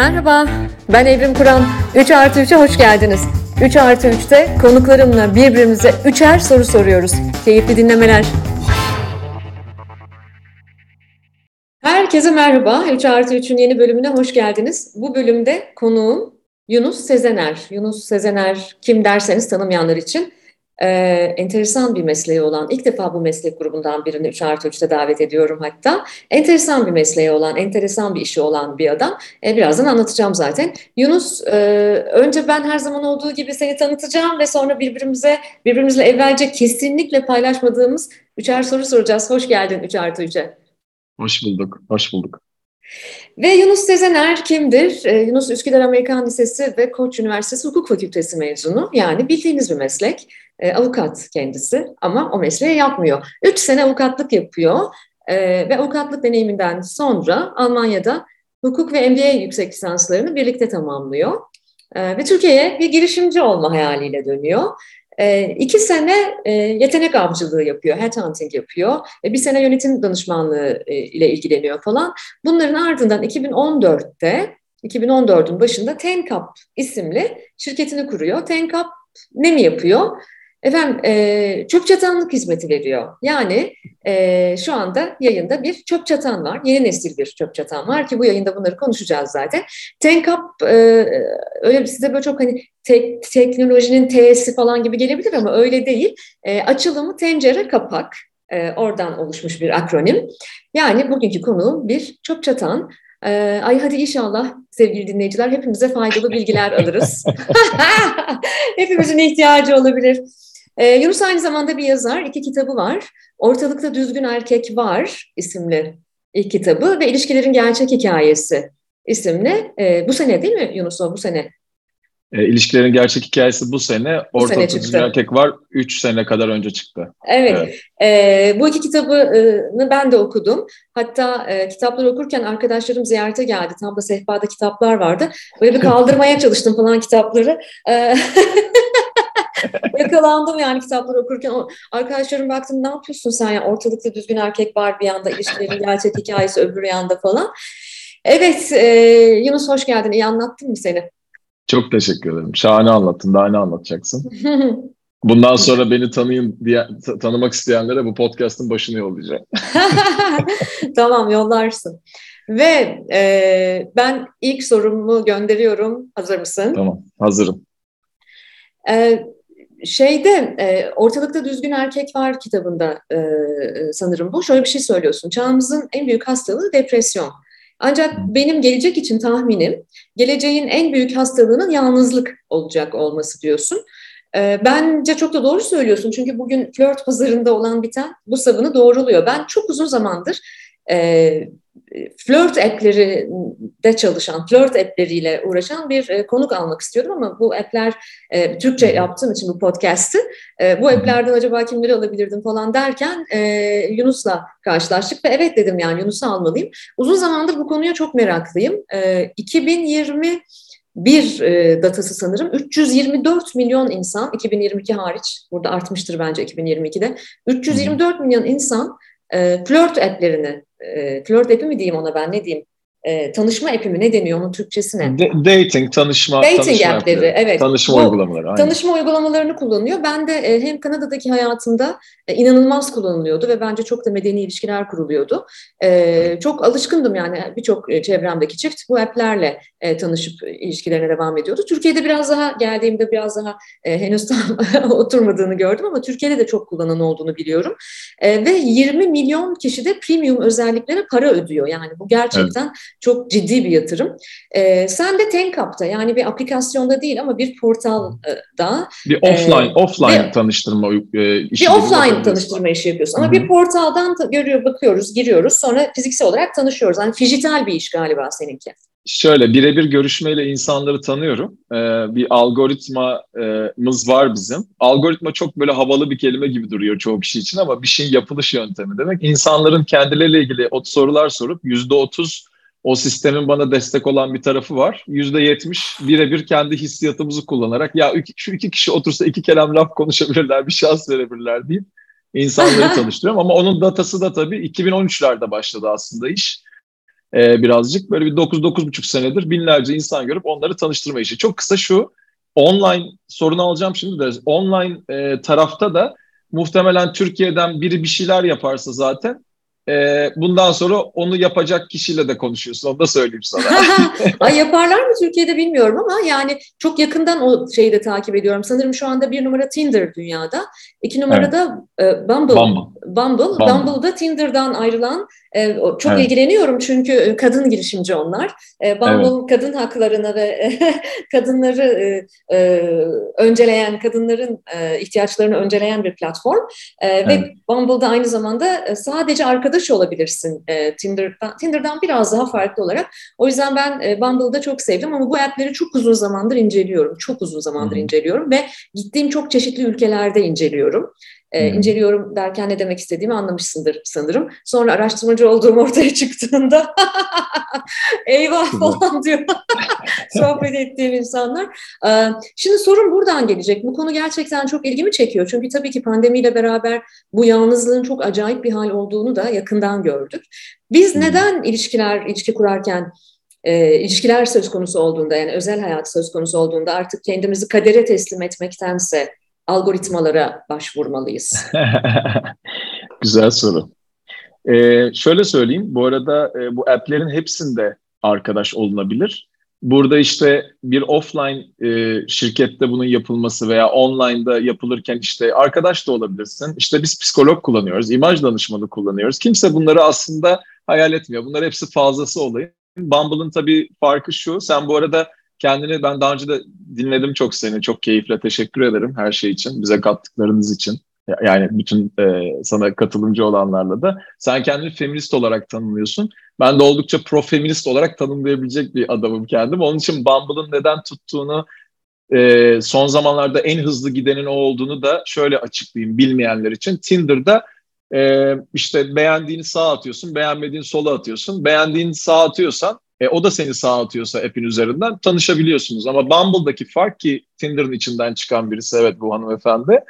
Merhaba, ben Evrim Kur'an. 3 artı 3'e hoş geldiniz. 3 artı 3'te konuklarımla birbirimize üçer soru soruyoruz. Keyifli dinlemeler. Herkese merhaba. 3 artı 3'ün yeni bölümüne hoş geldiniz. Bu bölümde konuğum Yunus Sezener. Yunus Sezener kim derseniz tanımayanlar için e, enteresan bir mesleği olan, ilk defa bu meslek grubundan birini 3 artı 3'te davet ediyorum hatta. Enteresan bir mesleği olan, enteresan bir işi olan bir adam. E, birazdan anlatacağım zaten. Yunus, e, önce ben her zaman olduğu gibi seni tanıtacağım ve sonra birbirimize, birbirimizle evvelce kesinlikle paylaşmadığımız üçer soru soracağız. Hoş geldin 3 artı 3'e. Hoş bulduk, hoş bulduk. Ve Yunus Sezener kimdir? Ee, Yunus Üsküdar Amerikan Lisesi ve Koç Üniversitesi Hukuk Fakültesi mezunu. Yani bildiğiniz bir meslek. E, avukat kendisi ama o mesleği yapmıyor. Üç sene avukatlık yapıyor e, ve avukatlık deneyiminden sonra Almanya'da hukuk ve MBA yüksek lisanslarını birlikte tamamlıyor. Ve Türkiye'ye bir girişimci olma hayaliyle dönüyor. E, iki sene e, yetenek avcılığı yapıyor, headhunting yapıyor. E, bir sene yönetim danışmanlığı e, ile ilgileniyor falan. Bunların ardından 2014'te 2014'ün başında Tenkap isimli şirketini kuruyor. Tenkap ne mi yapıyor? Efendim e, çöp çatanlık hizmeti veriyor. Yani e, şu anda yayında bir çöp çatan var. Yeni nesil bir çöp çatan var ki bu yayında bunları konuşacağız zaten. Tenkap e, öyle size böyle çok hani tek, teknolojinin T'si falan gibi gelebilir ama öyle değil. E, açılımı tencere kapak. E, oradan oluşmuş bir akronim. Yani bugünkü konu bir çöp çatan. Ee, ay hadi inşallah sevgili dinleyiciler hepimize faydalı bilgiler alırız. Hepimizin ihtiyacı olabilir. Ee, Yunus aynı zamanda bir yazar, iki kitabı var. Ortalıkta Düzgün Erkek Var isimli ilk kitabı ve İlişkilerin Gerçek Hikayesi isimli. Ee, bu sene değil mi Yunus o bu sene? E, ilişkilerin gerçek hikayesi bu sene. Ortalıkta Düzgün Erkek Var 3 sene kadar önce çıktı. Evet. evet. E, bu iki kitabını ben de okudum. Hatta e, kitapları okurken arkadaşlarım ziyarete geldi. Tam da sehpada kitaplar vardı. Böyle bir kaldırmaya çalıştım falan kitapları. E, Yakalandım yani kitapları okurken. Arkadaşlarım baktım ne yapıyorsun sen ya ortalıkta düzgün erkek var bir yanda ilişkilerin gerçek hikayesi öbür yanda falan. Evet e, Yunus hoş geldin. İyi anlattın mı seni? Çok teşekkür ederim. Şahane anlattın. Daha ne anlatacaksın? Bundan sonra beni tanıyın diye tanımak isteyenlere bu podcast'ın başını yollayacağım. tamam yollarsın. Ve e, ben ilk sorumu gönderiyorum. Hazır mısın? Tamam hazırım. E, şeyde e, ortalıkta düzgün erkek var kitabında e, e, sanırım bu. Şöyle bir şey söylüyorsun. Çağımızın en büyük hastalığı depresyon. Ancak benim gelecek için tahminim geleceğin en büyük hastalığının yalnızlık olacak olması diyorsun. E, bence çok da doğru söylüyorsun. Çünkü bugün flört pazarında olan biten bu savını doğruluyor. Ben çok uzun zamandır e, flört app'lerinde çalışan, flört app'leriyle uğraşan bir e, konuk almak istiyordum ama bu app'ler e, Türkçe yaptığım için bu podcast'ı e, bu app'lerden acaba kimleri alabilirdim falan derken e, Yunus'la karşılaştık ve evet dedim yani Yunus'u almalıyım. Uzun zamandır bu konuya çok meraklıyım. E, 2020 bir e, datası sanırım. 324 milyon insan 2022 hariç burada artmıştır bence 2022'de 324 milyon insan e, flört app'lerini e, flört app'i mi diyeyim ona ben ne diyeyim e, tanışma app'i mi ne deniyor onun Türkçesine? De, dating, tanışma. Dating tanışma app'leri, app'leri. evet. Tanışma Bu, uygulamaları. Aynen. Tanışma uygulamalarını kullanıyor. Ben de e, hem Kanada'daki hayatımda e, inanılmaz kullanılıyordu ve bence çok da medeni ilişkiler kuruluyordu. E, çok alışkındım yani birçok e, çevremdeki çift bu app'lerle e, tanışıp ilişkilerine devam ediyordu. Türkiye'de biraz daha geldiğimde biraz daha e, henüz tam oturmadığını gördüm ama Türkiye'de de çok kullanan olduğunu biliyorum. E, ve 20 milyon kişi de premium özelliklere para ödüyor. Yani bu gerçekten evet çok ciddi bir yatırım. E, sen de Tenkap'ta yani bir aplikasyonda değil ama bir portalda. Bir offline, e, offline bir, tanıştırma e, işi. Bir offline tanıştırma işi yapıyorsun. Ama Hı-hı. bir portaldan görüyor, bakıyoruz, giriyoruz. Sonra fiziksel olarak tanışıyoruz. Yani dijital bir iş galiba seninki. Şöyle birebir görüşmeyle insanları tanıyorum. Ee, bir algoritmamız var bizim. Algoritma çok böyle havalı bir kelime gibi duruyor çoğu kişi için ama bir şeyin yapılış yöntemi demek. İnsanların kendileriyle ilgili o sorular sorup yüzde otuz o sistemin bana destek olan bir tarafı var. Yüzde yetmiş birebir kendi hissiyatımızı kullanarak ya şu iki kişi otursa iki kelam laf konuşabilirler, bir şans verebilirler deyip insanları tanıştırıyorum. Ama onun datası da tabii 2013'lerde başladı aslında iş. e, birazcık. Böyle bir 9-9,5 senedir binlerce insan görüp onları tanıştırma işi. Çok kısa şu, online sorunu alacağım şimdi de online e, tarafta da muhtemelen Türkiye'den biri bir şeyler yaparsa zaten e, bundan sonra onu yapacak kişiyle de konuşuyorsun. Onu da söyleyeyim sana. Ay yaparlar mı Türkiye'de bilmiyorum ama yani çok yakından o şeyi de takip ediyorum. Sanırım şu anda bir numara Tinder dünyada. iki numarada evet. e, Bumble. Bumble. Bumble. Bumble. Bumble'da Tinder'dan ayrılan çok evet. ilgileniyorum çünkü e, kadın girişimci onlar. E, Bumble evet. kadın haklarını ve kadınları e, e, önceleyen, kadınların e, ihtiyaçlarını önceleyen bir platform. E, evet. Ve Bumble'da aynı zamanda sadece arkadaş olabilirsin e, Tinder'dan, Tinder'dan biraz daha farklı olarak. O yüzden ben e, Bumble'da çok sevdim ama bu app'leri çok uzun zamandır inceliyorum. Çok uzun zamandır Hı-hı. inceliyorum ve gittiğim çok çeşitli ülkelerde inceliyorum. E, hmm. inceliyorum derken ne demek istediğimi anlamışsındır sanırım. Sonra araştırmacı olduğum ortaya çıktığında eyvah falan diyor sohbet ettiğim insanlar. E, şimdi sorun buradan gelecek. Bu konu gerçekten çok ilgimi çekiyor. Çünkü tabii ki pandemiyle beraber bu yalnızlığın çok acayip bir hal olduğunu da yakından gördük. Biz hmm. neden ilişkiler, ilişki kurarken e, ilişkiler söz konusu olduğunda yani özel hayat söz konusu olduğunda artık kendimizi kadere teslim etmektense algoritmalara başvurmalıyız? Güzel soru. Ee, şöyle söyleyeyim, bu arada e, bu app'lerin hepsinde arkadaş olunabilir. Burada işte bir offline e, şirkette bunun yapılması veya online'da yapılırken işte arkadaş da olabilirsin. İşte biz psikolog kullanıyoruz, imaj danışmanı kullanıyoruz. Kimse bunları aslında hayal etmiyor. Bunlar hepsi fazlası olayı. Bumble'ın tabii farkı şu, sen bu arada kendini ben daha önce de dinledim çok seni. Çok keyifle teşekkür ederim her şey için. Bize kattıklarınız için. Yani bütün e, sana katılımcı olanlarla da. Sen kendini feminist olarak tanımlıyorsun. Ben de oldukça pro-feminist olarak tanımlayabilecek bir adamım kendim. Onun için Bumble'ın neden tuttuğunu e, son zamanlarda en hızlı gidenin o olduğunu da şöyle açıklayayım bilmeyenler için. Tinder'da e, işte beğendiğini sağa atıyorsun, beğenmediğini sola atıyorsun. Beğendiğini sağa atıyorsan e, o da seni sağ atıyorsa app'in üzerinden tanışabiliyorsunuz. Ama Bumble'daki fark ki Tinder'ın içinden çıkan birisi evet bu hanımefendi.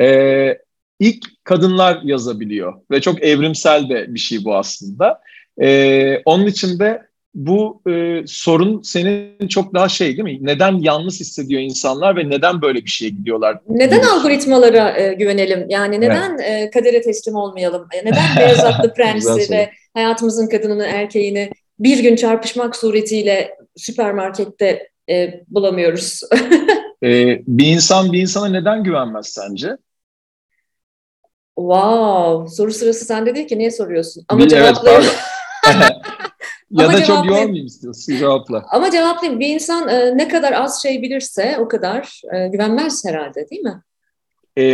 E, ilk kadınlar yazabiliyor ve çok evrimsel de bir şey bu aslında. E, onun için de bu e, sorun senin çok daha şey değil mi? Neden yalnız hissediyor insanlar ve neden böyle bir şeye gidiyorlar? Neden algoritmalara e, güvenelim? Yani neden evet. e, kadere teslim olmayalım? E, neden beyaz atlı prensi ve hayatımızın kadınını, erkeğini bir gün çarpışmak suretiyle süpermarkette e, bulamıyoruz. ee, bir insan bir insana neden güvenmez sence? Wow, soru sırası sende değil ki niye soruyorsun? Ama cevaplayayım. Evet, ya Ama da çok yormayayım istiyorsun cevapla. Ama cevaplayayım. Bir insan e, ne kadar az şey bilirse o kadar e, güvenmez herhalde değil mi? E,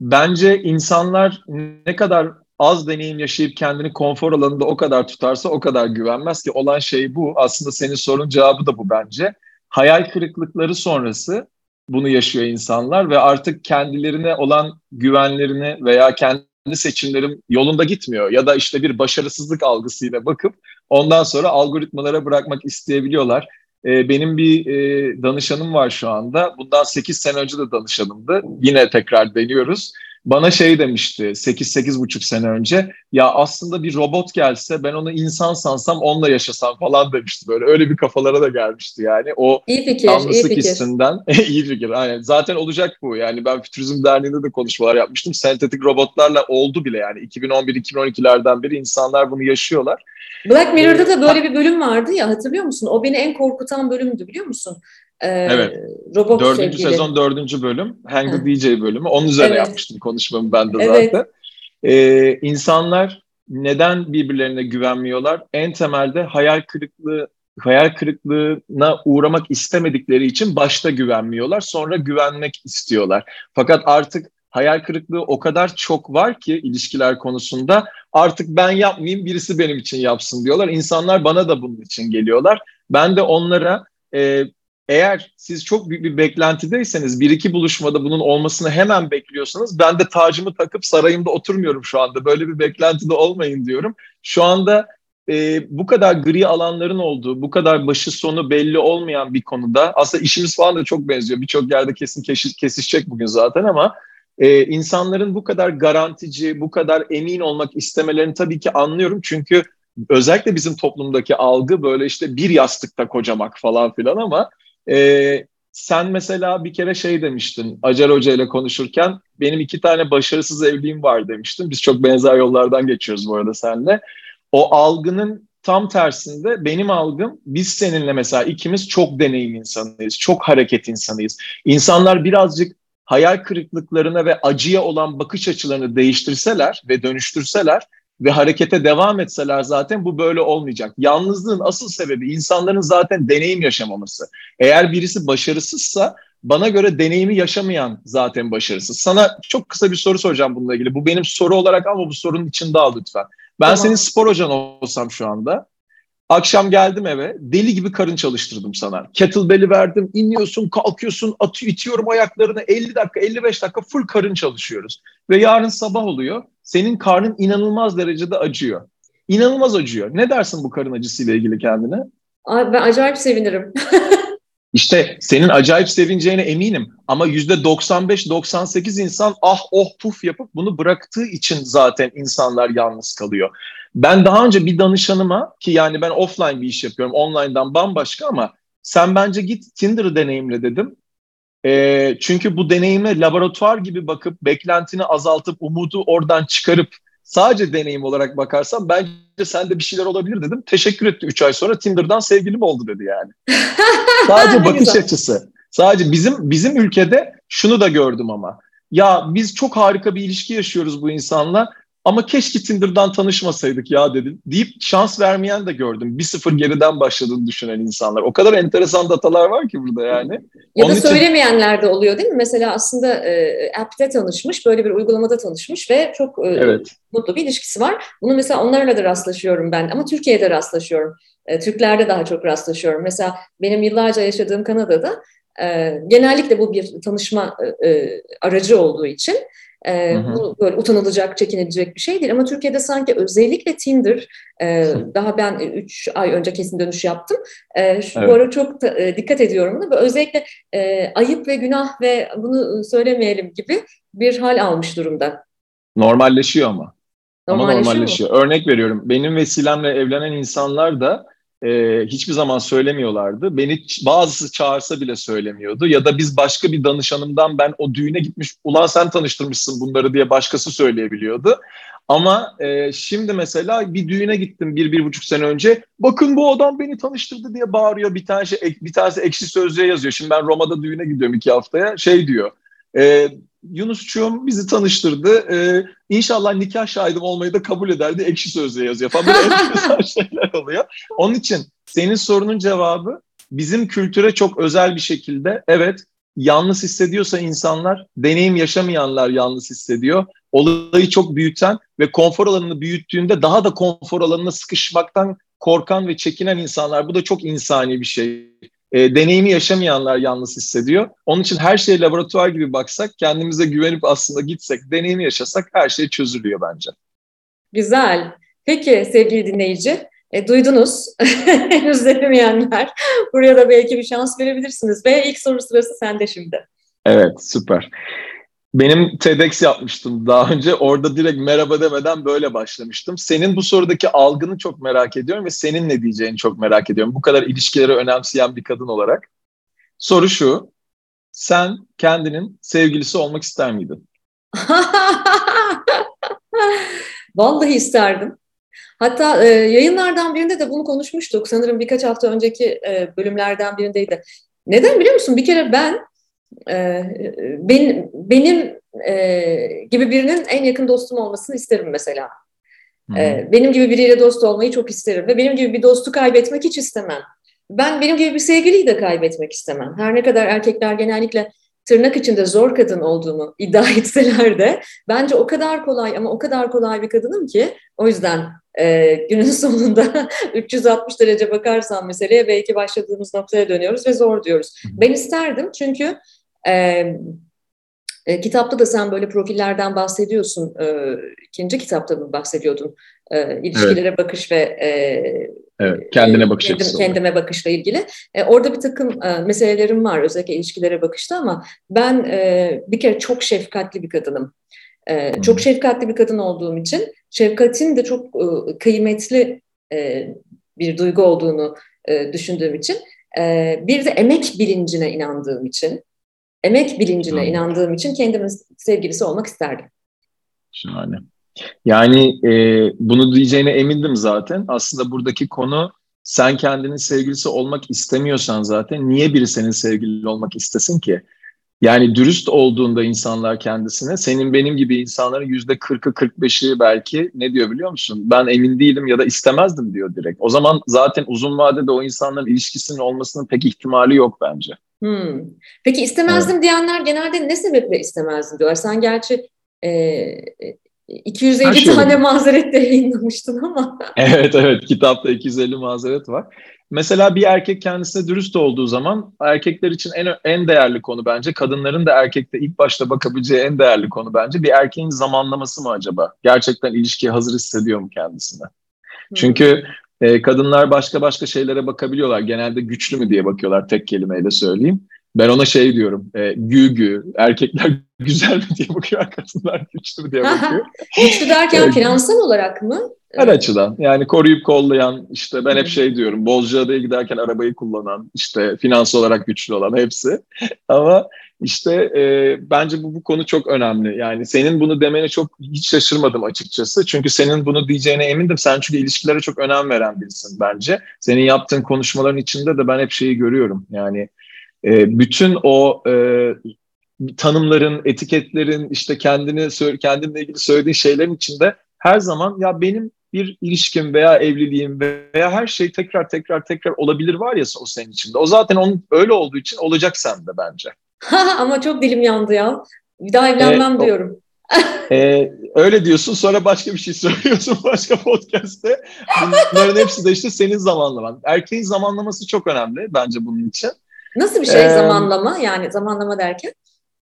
bence insanlar ne kadar az deneyim yaşayıp kendini konfor alanında o kadar tutarsa o kadar güvenmez ki olan şey bu. Aslında senin sorun cevabı da bu bence. Hayal kırıklıkları sonrası bunu yaşıyor insanlar ve artık kendilerine olan güvenlerini veya kendi seçimlerim yolunda gitmiyor ya da işte bir başarısızlık algısıyla bakıp ondan sonra algoritmalara bırakmak isteyebiliyorlar. Ee, benim bir e, danışanım var şu anda. Bundan 8 sene önce de danışanımdı. Yine tekrar deniyoruz bana şey demişti 8-8,5 sene önce ya aslında bir robot gelse ben onu insan sansam onunla yaşasam falan demişti böyle öyle bir kafalara da gelmişti yani o iyi fikir, iyi fikir. hissinden iyi fikir aynen zaten olacak bu yani ben Fütürizm Derneği'nde de konuşmalar yapmıştım sentetik robotlarla oldu bile yani 2011-2012'lerden beri insanlar bunu yaşıyorlar. Black Mirror'da da böyle bir bölüm vardı ya hatırlıyor musun? O beni en korkutan bölümdü biliyor musun? Ee, evet. Robot dördüncü sevgili. sezon dördüncü bölüm. Hang the DJ bölümü. Onun üzerine evet. yapmıştım konuşmamı ben de evet. zaten. Ee, insanlar neden birbirlerine güvenmiyorlar? En temelde hayal kırıklığı hayal kırıklığına uğramak istemedikleri için başta güvenmiyorlar. Sonra güvenmek istiyorlar. Fakat artık hayal kırıklığı o kadar çok var ki ilişkiler konusunda artık ben yapmayayım birisi benim için yapsın diyorlar. İnsanlar bana da bunun için geliyorlar. Ben de onlara e, eğer siz çok büyük bir beklentideyseniz bir iki buluşmada bunun olmasını hemen bekliyorsanız ben de tacımı takıp sarayımda oturmuyorum şu anda. Böyle bir beklentide olmayın diyorum. Şu anda e, bu kadar gri alanların olduğu, bu kadar başı sonu belli olmayan bir konuda aslında işimiz falan da çok benziyor. Birçok yerde kesin kesişecek bugün zaten ama e, insanların bu kadar garantici, bu kadar emin olmak istemelerini tabii ki anlıyorum. Çünkü özellikle bizim toplumdaki algı böyle işte bir yastıkta kocamak falan filan ama e, sen mesela bir kere şey demiştin Acar Hoca ile konuşurken benim iki tane başarısız evliliğim var demiştin. Biz çok benzer yollardan geçiyoruz bu arada seninle. O algının tam tersinde benim algım biz seninle mesela ikimiz çok deneyim insanıyız, çok hareket insanıyız. İnsanlar birazcık hayal kırıklıklarına ve acıya olan bakış açılarını değiştirseler ve dönüştürseler ve harekete devam etseler zaten bu böyle olmayacak. Yalnızlığın asıl sebebi insanların zaten deneyim yaşamaması. Eğer birisi başarısızsa bana göre deneyimi yaşamayan zaten başarısız. Sana çok kısa bir soru soracağım bununla ilgili. Bu benim soru olarak ama bu sorunun içinde al lütfen. Ben tamam. senin spor hocan olsam şu anda Akşam geldim eve deli gibi karın çalıştırdım sana. Kettlebell'i verdim, iniyorsun, kalkıyorsun, atıyor, itiyorum ayaklarını 50 dakika, 55 dakika full karın çalışıyoruz. Ve yarın sabah oluyor, senin karnın inanılmaz derecede acıyor. İnanılmaz acıyor. Ne dersin bu karın acısıyla ilgili kendine? Abi ben acayip sevinirim. İşte senin acayip sevineceğine eminim. Ama yüzde 95-98 insan ah oh puf yapıp bunu bıraktığı için zaten insanlar yalnız kalıyor. Ben daha önce bir danışanıma ki yani ben offline bir iş yapıyorum online'dan bambaşka ama sen bence git Tinder'ı deneyimle dedim. E, çünkü bu deneyime laboratuvar gibi bakıp beklentini azaltıp umudu oradan çıkarıp sadece deneyim olarak bakarsan bence sende bir şeyler olabilir dedim. Teşekkür etti 3 ay sonra Tinder'dan sevgilim oldu dedi yani. sadece bakış güzel. açısı. Sadece bizim bizim ülkede şunu da gördüm ama. Ya biz çok harika bir ilişki yaşıyoruz bu insanla ama keşke Tinder'dan tanışmasaydık ya dedim. Deyip şans vermeyen de gördüm. Bir sıfır geriden başladığını düşünen insanlar. O kadar enteresan datalar var ki burada yani. Ya Onun da söylemeyenler için... de oluyor değil mi? Mesela aslında e, app'te tanışmış, böyle bir uygulamada tanışmış ve çok e, evet. mutlu bir ilişkisi var. Bunu mesela onlarla da rastlaşıyorum ben ama Türkiye'de rastlaşıyorum. E, Türklerde daha çok rastlaşıyorum. Mesela benim yıllarca yaşadığım Kanada'da e, genellikle bu bir tanışma e, e aracı olduğu için e, bu böyle utanılacak, çekinilecek bir şey değil. Ama Türkiye'de sanki özellikle Tinder, e, daha ben 3 ay önce kesin dönüş yaptım. E, şu, evet. Bu ara çok da, e, dikkat ediyorum buna. Özellikle e, ayıp ve günah ve bunu söylemeyelim gibi bir hal almış durumda. Normalleşiyor ama. Normalleşiyor ama normalleşiyor. Mu? Örnek veriyorum. Benim vesilemle evlenen insanlar da e, hiçbir zaman söylemiyorlardı. Beni bazısı çağırsa bile söylemiyordu. Ya da biz başka bir danışanımdan ben o düğüne gitmiş, ulan sen tanıştırmışsın bunları diye başkası söyleyebiliyordu. Ama e, şimdi mesela bir düğüne gittim bir, bir buçuk sene önce. Bakın bu adam beni tanıştırdı diye bağırıyor. Bir tanesi, bir tanesi ekşi sözlüğe yazıyor. Şimdi ben Roma'da düğüne gidiyorum iki haftaya. Şey diyor, e, Yunusçuğum bizi tanıştırdı. Ee, inşallah nikah şahidim olmayı da kabul ederdi. Ekşi sözlüğe yazıyor falan. Böyle enteresan şeyler oluyor. Onun için senin sorunun cevabı bizim kültüre çok özel bir şekilde evet yalnız hissediyorsa insanlar, deneyim yaşamayanlar yalnız hissediyor. Olayı çok büyüten ve konfor alanını büyüttüğünde daha da konfor alanına sıkışmaktan korkan ve çekinen insanlar. Bu da çok insani bir şey e, deneyimi yaşamayanlar yalnız hissediyor. Onun için her şeye laboratuvar gibi baksak, kendimize güvenip aslında gitsek, deneyimi yaşasak her şey çözülüyor bence. Güzel. Peki sevgili dinleyici, e, duydunuz. Henüz denemeyenler. Buraya da belki bir şans verebilirsiniz. Ve ilk soru sırası sende şimdi. Evet, süper. Benim TEDx yapmıştım daha önce. Orada direkt merhaba demeden böyle başlamıştım. Senin bu sorudaki algını çok merak ediyorum ve senin ne diyeceğini çok merak ediyorum. Bu kadar ilişkileri önemseyen bir kadın olarak. Soru şu. Sen kendinin sevgilisi olmak ister miydin? Vallahi isterdim. Hatta e, yayınlardan birinde de bunu konuşmuştuk. Sanırım birkaç hafta önceki e, bölümlerden birindeydi. Neden biliyor musun? Bir kere ben e, ben, benim e, gibi birinin en yakın dostum olmasını isterim mesela. E, benim gibi biriyle dost olmayı çok isterim ve benim gibi bir dostu kaybetmek hiç istemem. Ben benim gibi bir sevgiliyi de kaybetmek istemem. Her ne kadar erkekler genellikle tırnak içinde zor kadın olduğumu iddia etseler de bence o kadar kolay ama o kadar kolay bir kadınım ki o yüzden e, günün sonunda 360 derece bakarsam meseleye belki başladığımız noktaya dönüyoruz ve zor diyoruz. Ben isterdim çünkü e, e, kitapta da sen böyle profillerden bahsediyorsun. E, ikinci kitapta mı bahsediyordun? E, ilişkilere evet. bakış ve e, evet, kendine bakış kendim, kendime bakışla ilgili. E, orada bir takım e, meselelerim var özellikle ilişkilere bakışta ama ben e, bir kere çok şefkatli bir kadınım. E, çok şefkatli bir kadın olduğum için şefkatin de çok e, kıymetli e, bir duygu olduğunu e, düşündüğüm için, e, bir de emek bilincine inandığım için, emek bilincine hmm. inandığım için kendimin sevgilisi olmak isterdim. Şahane. Yani e, bunu diyeceğine emindim zaten. Aslında buradaki konu sen kendinin sevgilisi olmak istemiyorsan zaten niye biri senin sevgilin olmak istesin ki? Yani dürüst olduğunda insanlar kendisine senin benim gibi insanların yüzde kırkı kırk beşi belki ne diyor biliyor musun? Ben emin değilim ya da istemezdim diyor direkt. O zaman zaten uzun vadede o insanların ilişkisinin olmasının pek ihtimali yok bence. Hmm. Peki istemezdim evet. diyenler genelde ne sebeple istemezdim diyorlar. Sen gerçi e, 250 şey tane mazeret de yayınlamıştın ama. evet evet kitapta 250 mazeret var. Mesela bir erkek kendisine dürüst olduğu zaman erkekler için en en değerli konu bence kadınların da erkekte ilk başta bakabileceği en değerli konu bence bir erkeğin zamanlaması mı acaba? Gerçekten ilişkiye hazır hissediyor mu kendisine? Hmm. Çünkü e, kadınlar başka başka şeylere bakabiliyorlar. Genelde güçlü mü diye bakıyorlar tek kelimeyle söyleyeyim. Ben ona şey diyorum, e, gü gü, erkekler güzel mi diye bakıyor, kadınlar güçlü mü diye bakıyor. güçlü derken finansal olarak mı? Her açıdan. Yani koruyup kollayan, işte ben hep şey diyorum, Bozcaada'ya giderken arabayı kullanan, işte finans olarak güçlü olan hepsi. Ama işte e, bence bu, bu konu çok önemli. Yani senin bunu demene çok hiç şaşırmadım açıkçası. Çünkü senin bunu diyeceğine emindim. Sen çünkü ilişkilere çok önem veren birisin bence. Senin yaptığın konuşmaların içinde de ben hep şeyi görüyorum. Yani e, bütün o e, tanımların, etiketlerin, işte kendini kendinle ilgili söylediğin şeylerin içinde her zaman ya benim bir ilişkim veya evliliğim veya her şey tekrar tekrar tekrar olabilir var ya o senin içinde. O zaten onun öyle olduğu için olacak sende bence. Ama çok dilim yandı ya. Bir daha evlenmem ee, diyorum. e, öyle diyorsun sonra başka bir şey söylüyorsun başka podcast'te. Bunların hepsi de işte senin zamanlaman. Erkeğin zamanlaması çok önemli bence bunun için. Nasıl bir şey ee, zamanlama? Yani zamanlama derken?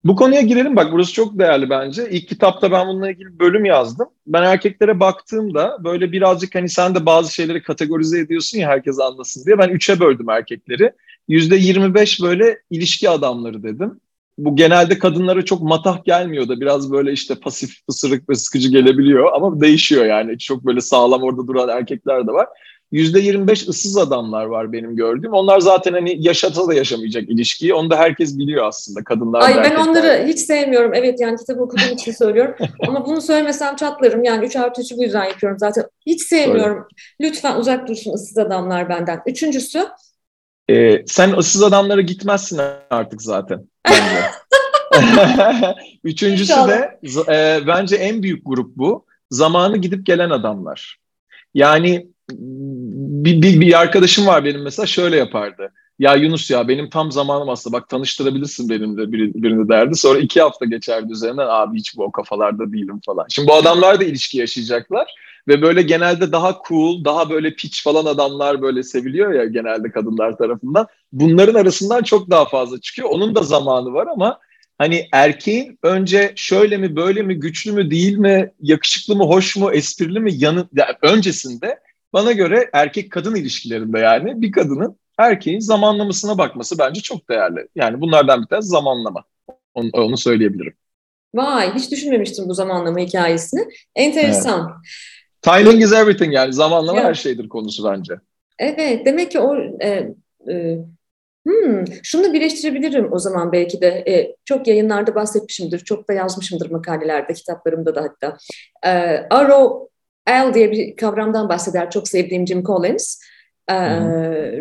Bu konuya girelim bak burası çok değerli bence. İlk kitapta ben bununla ilgili bölüm yazdım. Ben erkeklere baktığımda böyle birazcık hani sen de bazı şeyleri kategorize ediyorsun ya herkes anlasın diye. Ben üçe böldüm erkekleri. Yüzde 25 böyle ilişki adamları dedim. Bu genelde kadınlara çok matah gelmiyor da biraz böyle işte pasif, pısırık ve sıkıcı gelebiliyor ama değişiyor yani. Çok böyle sağlam orada duran erkekler de var. %25 ıssız adamlar var benim gördüğüm. Onlar zaten hani yaşasa da yaşamayacak ilişkiyi. Onu da herkes biliyor aslında kadınlar. Ay ben onları hiç sevmiyorum. Evet yani kitabı okuduğum için söylüyorum. Ama bunu söylemesem çatlarım. Yani 3 artı 3'ü bu yüzden yapıyorum zaten. Hiç sevmiyorum. Öyle. Lütfen uzak dursun ıssız adamlar benden. Üçüncüsü. Ee, sen ıssız adamlara gitmezsin artık zaten. Üçüncüsü de e, bence en büyük grup bu. Zamanı gidip gelen adamlar. Yani bir, bir, bir arkadaşım var benim mesela şöyle yapardı. Ya Yunus ya benim tam zamanım aslında bak tanıştırabilirsin benimle bir, birini derdi. Sonra iki hafta geçerdi üzerinden abi hiç bu o kafalarda değilim falan. Şimdi bu adamlar da ilişki yaşayacaklar. Ve böyle genelde daha cool, daha böyle piç falan adamlar böyle seviliyor ya genelde kadınlar tarafından. Bunların arasından çok daha fazla çıkıyor. Onun da zamanı var ama hani erkeğin önce şöyle mi böyle mi güçlü mü değil mi yakışıklı mı hoş mu esprili mi yanı yani öncesinde bana göre erkek kadın ilişkilerinde yani bir kadının erkeğin zamanlamasına bakması bence çok değerli. Yani bunlardan bir tanesi zamanlama. Onu, onu söyleyebilirim. Vay hiç düşünmemiştim bu zamanlama hikayesini. Enteresan. Evet. Timing is everything yani zamanlama evet. her şeydir konusu bence. Evet demek ki o e, e, Hmm, şunu birleştirebilirim o zaman belki de. E, çok yayınlarda bahsetmişimdir, çok da yazmışımdır makalelerde, kitaplarımda da hatta. E, Arrow L diye bir kavramdan bahseder çok sevdiğim Jim Collins. E,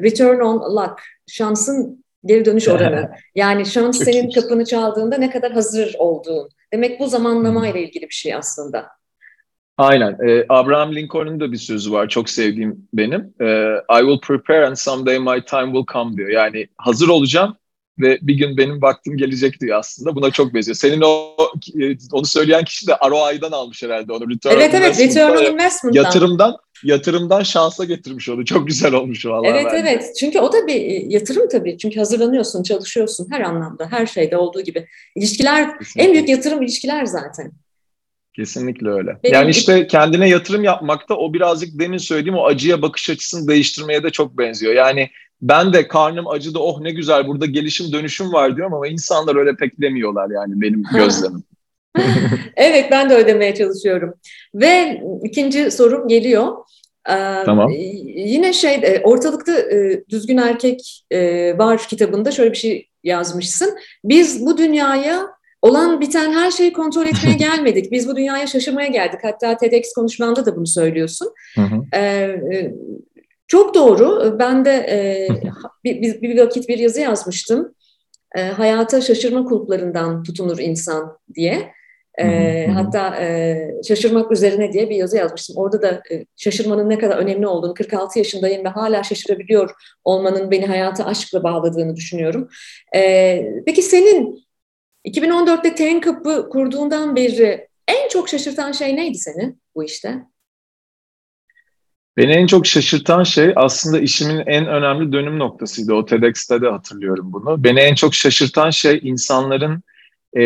return on luck, şansın geri dönüş oranı. Yani şans senin kapını çaldığında ne kadar hazır olduğun. Demek bu zamanlama ile ilgili bir şey aslında. Aynen. Ee, Abraham Lincoln'un da bir sözü var. Çok sevdiğim benim. Ee, I will prepare and someday my time will come diyor. Yani hazır olacağım ve bir gün benim vaktim gelecek diyor aslında. Buna çok benziyor. Senin o e, onu söyleyen kişi de ROI'dan almış herhalde onu. Return evet evet Return on Investment'dan. Yatırımdan yatırımdan şansa getirmiş onu. Çok güzel olmuş valla. Evet bence. evet. Çünkü o da bir e, yatırım tabii. Çünkü hazırlanıyorsun, çalışıyorsun her anlamda, her şeyde olduğu gibi. İlişkiler Kesinlikle. en büyük yatırım ilişkiler zaten. Kesinlikle öyle. Benim yani işte kendine yatırım yapmakta o birazcık demin söylediğim o acıya bakış açısını değiştirmeye de çok benziyor. Yani ben de karnım acıdı oh ne güzel burada gelişim dönüşüm var diyorum ama insanlar öyle pek demiyorlar yani benim gözlemim. evet ben de ödemeye çalışıyorum. Ve ikinci sorum geliyor. Tamam. Yine şey ortalıkta düzgün erkek var kitabında şöyle bir şey yazmışsın. Biz bu dünyaya olan biten her şeyi kontrol etmeye gelmedik. Biz bu dünyaya şaşırmaya geldik. Hatta TEDx konuşmanda da bunu söylüyorsun. Hı hı. Ee, çok doğru. Ben de e, bir, bir vakit bir yazı yazmıştım. E, hayata şaşırma kulplarından tutunur insan diye. E, hatta e, şaşırmak üzerine diye bir yazı yazmıştım. Orada da e, şaşırmanın ne kadar önemli olduğunu, 46 yaşındayım ve hala şaşırabiliyor olmanın beni hayata aşkla bağladığını düşünüyorum. E, peki senin 2014'te Tenkap'ı kurduğundan beri en çok şaşırtan şey neydi seni bu işte? Beni en çok şaşırtan şey aslında işimin en önemli dönüm noktasıydı. O TEDx'te de hatırlıyorum bunu. Beni en çok şaşırtan şey insanların e,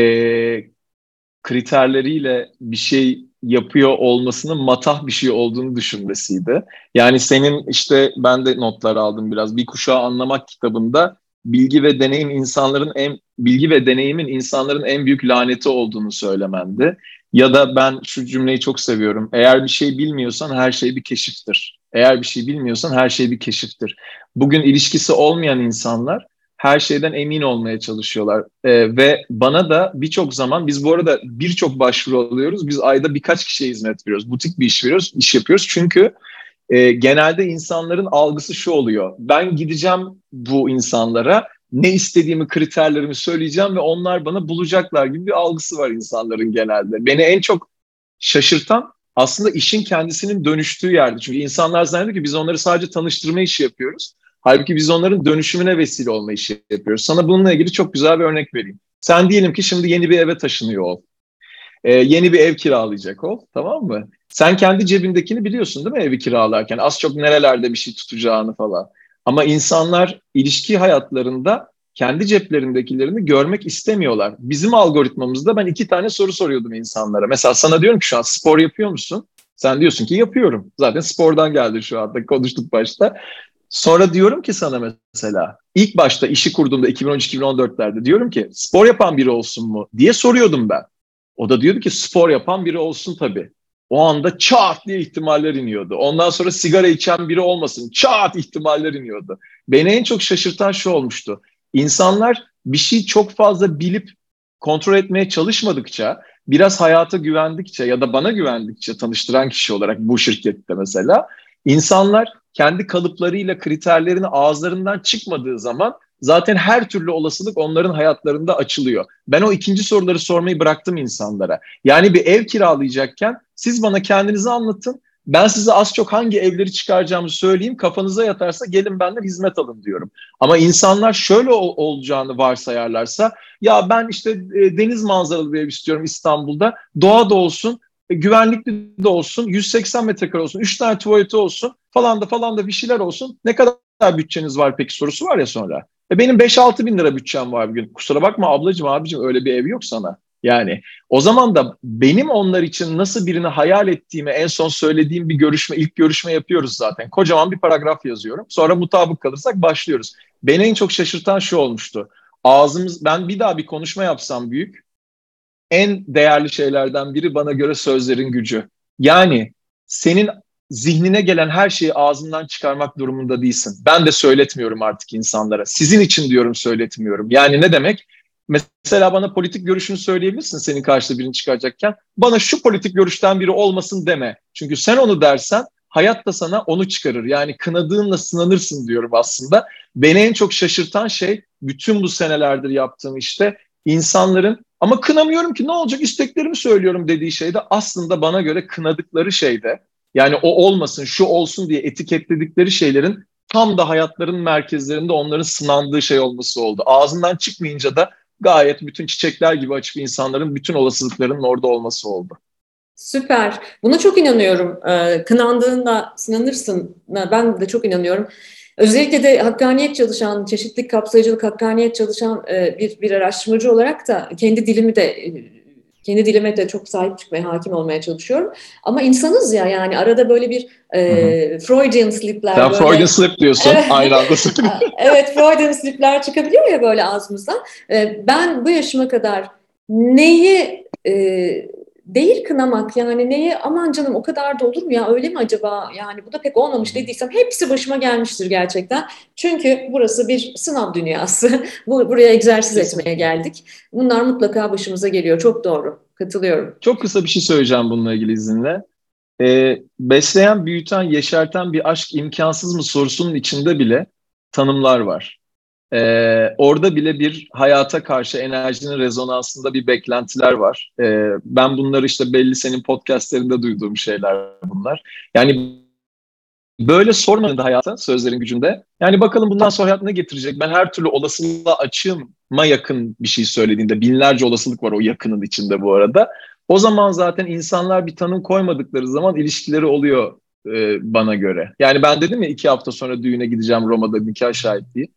kriterleriyle bir şey yapıyor olmasının matah bir şey olduğunu düşünmesiydi. Yani senin işte ben de notlar aldım biraz. Bir kuşağı anlamak kitabında bilgi ve deneyim insanların en bilgi ve deneyimin insanların en büyük laneti olduğunu söylemendi. Ya da ben şu cümleyi çok seviyorum. Eğer bir şey bilmiyorsan her şey bir keşiftir. Eğer bir şey bilmiyorsan her şey bir keşiftir. Bugün ilişkisi olmayan insanlar her şeyden emin olmaya çalışıyorlar. Ee, ve bana da birçok zaman biz bu arada birçok başvuru alıyoruz. Biz ayda birkaç kişiye hizmet veriyoruz. Butik bir iş veriyoruz, iş yapıyoruz. Çünkü e, genelde insanların algısı şu oluyor. Ben gideceğim bu insanlara ne istediğimi, kriterlerimi söyleyeceğim ve onlar bana bulacaklar gibi bir algısı var insanların genelde. Beni en çok şaşırtan aslında işin kendisinin dönüştüğü yerde. Çünkü insanlar zannediyor ki biz onları sadece tanıştırma işi yapıyoruz. Halbuki biz onların dönüşümüne vesile olma işi yapıyoruz. Sana bununla ilgili çok güzel bir örnek vereyim. Sen diyelim ki şimdi yeni bir eve taşınıyor ol. Ee, yeni bir ev kiralayacak ol. Tamam mı? Sen kendi cebindekini biliyorsun değil mi evi kiralarken? Az çok nerelerde bir şey tutacağını falan. Ama insanlar ilişki hayatlarında kendi ceplerindekilerini görmek istemiyorlar. Bizim algoritmamızda ben iki tane soru soruyordum insanlara. Mesela sana diyorum ki şu an spor yapıyor musun? Sen diyorsun ki yapıyorum. Zaten spordan geldi şu anda konuştuk başta. Sonra diyorum ki sana mesela ilk başta işi kurduğumda 2013-2014'lerde diyorum ki spor yapan biri olsun mu diye soruyordum ben. O da diyordu ki spor yapan biri olsun tabii. O anda çat diye ihtimaller iniyordu. Ondan sonra sigara içen biri olmasın çat ihtimaller iniyordu. Beni en çok şaşırtan şu olmuştu. İnsanlar bir şey çok fazla bilip kontrol etmeye çalışmadıkça, biraz hayata güvendikçe ya da bana güvendikçe tanıştıran kişi olarak bu şirkette mesela insanlar kendi kalıplarıyla kriterlerini ağızlarından çıkmadığı zaman zaten her türlü olasılık onların hayatlarında açılıyor. Ben o ikinci soruları sormayı bıraktım insanlara. Yani bir ev kiralayacakken siz bana kendinizi anlatın. Ben size az çok hangi evleri çıkaracağımı söyleyeyim. Kafanıza yatarsa gelin benden hizmet alın diyorum. Ama insanlar şöyle ol- olacağını varsayarlarsa ya ben işte e, deniz manzaralı bir ev istiyorum İstanbul'da. Doğa da olsun, e, güvenlikli de olsun, 180 metrekare olsun, 3 tane tuvaleti olsun falan da falan da bir şeyler olsun. Ne kadar bütçeniz var peki sorusu var ya sonra. E benim 5-6 bin lira bütçem var bugün. Kusura bakma ablacığım abicim öyle bir ev yok sana. Yani o zaman da benim onlar için nasıl birini hayal ettiğimi en son söylediğim bir görüşme, ilk görüşme yapıyoruz zaten. Kocaman bir paragraf yazıyorum. Sonra mutabık kalırsak başlıyoruz. Beni en çok şaşırtan şu olmuştu. Ağzımız, ben bir daha bir konuşma yapsam büyük, en değerli şeylerden biri bana göre sözlerin gücü. Yani senin zihnine gelen her şeyi ağzından çıkarmak durumunda değilsin. Ben de söyletmiyorum artık insanlara. Sizin için diyorum söyletmiyorum. Yani ne demek? Mesela bana politik görüşünü söyleyebilirsin senin karşıda birini çıkaracakken. Bana şu politik görüşten biri olmasın deme. Çünkü sen onu dersen hayat da sana onu çıkarır. Yani kınadığınla sınanırsın diyorum aslında. Beni en çok şaşırtan şey bütün bu senelerdir yaptığım işte insanların ama kınamıyorum ki ne olacak isteklerimi söylüyorum dediği şeyde aslında bana göre kınadıkları şeyde yani o olmasın şu olsun diye etiketledikleri şeylerin tam da hayatların merkezlerinde onların sınandığı şey olması oldu. Ağzından çıkmayınca da gayet bütün çiçekler gibi açıp insanların bütün olasılıklarının orada olması oldu. Süper. Buna çok inanıyorum. Ee, kınandığında sınanırsın. Ben de çok inanıyorum. Özellikle de hakkaniyet çalışan, çeşitlik, kapsayıcılık, hakkaniyet çalışan e, bir, bir araştırmacı olarak da kendi dilimi de e, kendi dilime de çok sahip çıkmaya, hakim olmaya çalışıyorum. Ama insanız ya yani arada böyle bir e, Freudian slipler. Sen böyle, Freudian slip diyorsun, aynı anda Evet, Freudian slipler çıkabiliyor ya böyle ağzımızdan. E, ben bu yaşıma kadar neyi e, değil kınamak yani neye aman canım o kadar da olur mu ya öyle mi acaba yani bu da pek olmamış dediysem hepsi başıma gelmiştir gerçekten. Çünkü burası bir sınav dünyası. bu buraya egzersiz etmeye geldik. Bunlar mutlaka başımıza geliyor. Çok doğru. Katılıyorum. Çok kısa bir şey söyleyeceğim bununla ilgili izinle. Ee, besleyen, büyüten, yeşerten bir aşk imkansız mı sorusunun içinde bile tanımlar var. Ee, orada bile bir hayata karşı enerjinin rezonansında bir beklentiler var. Ee, ben bunları işte belli senin podcastlerinde duyduğum şeyler bunlar. Yani böyle sormanın da hayata sözlerin gücünde. Yani bakalım bundan sonra hayat ne getirecek? Ben her türlü olasılığa açığıma yakın bir şey söylediğinde binlerce olasılık var o yakının içinde bu arada. O zaman zaten insanlar bir tanım koymadıkları zaman ilişkileri oluyor e, bana göre. Yani ben dedim ya iki hafta sonra düğüne gideceğim Roma'da nikah şahitliği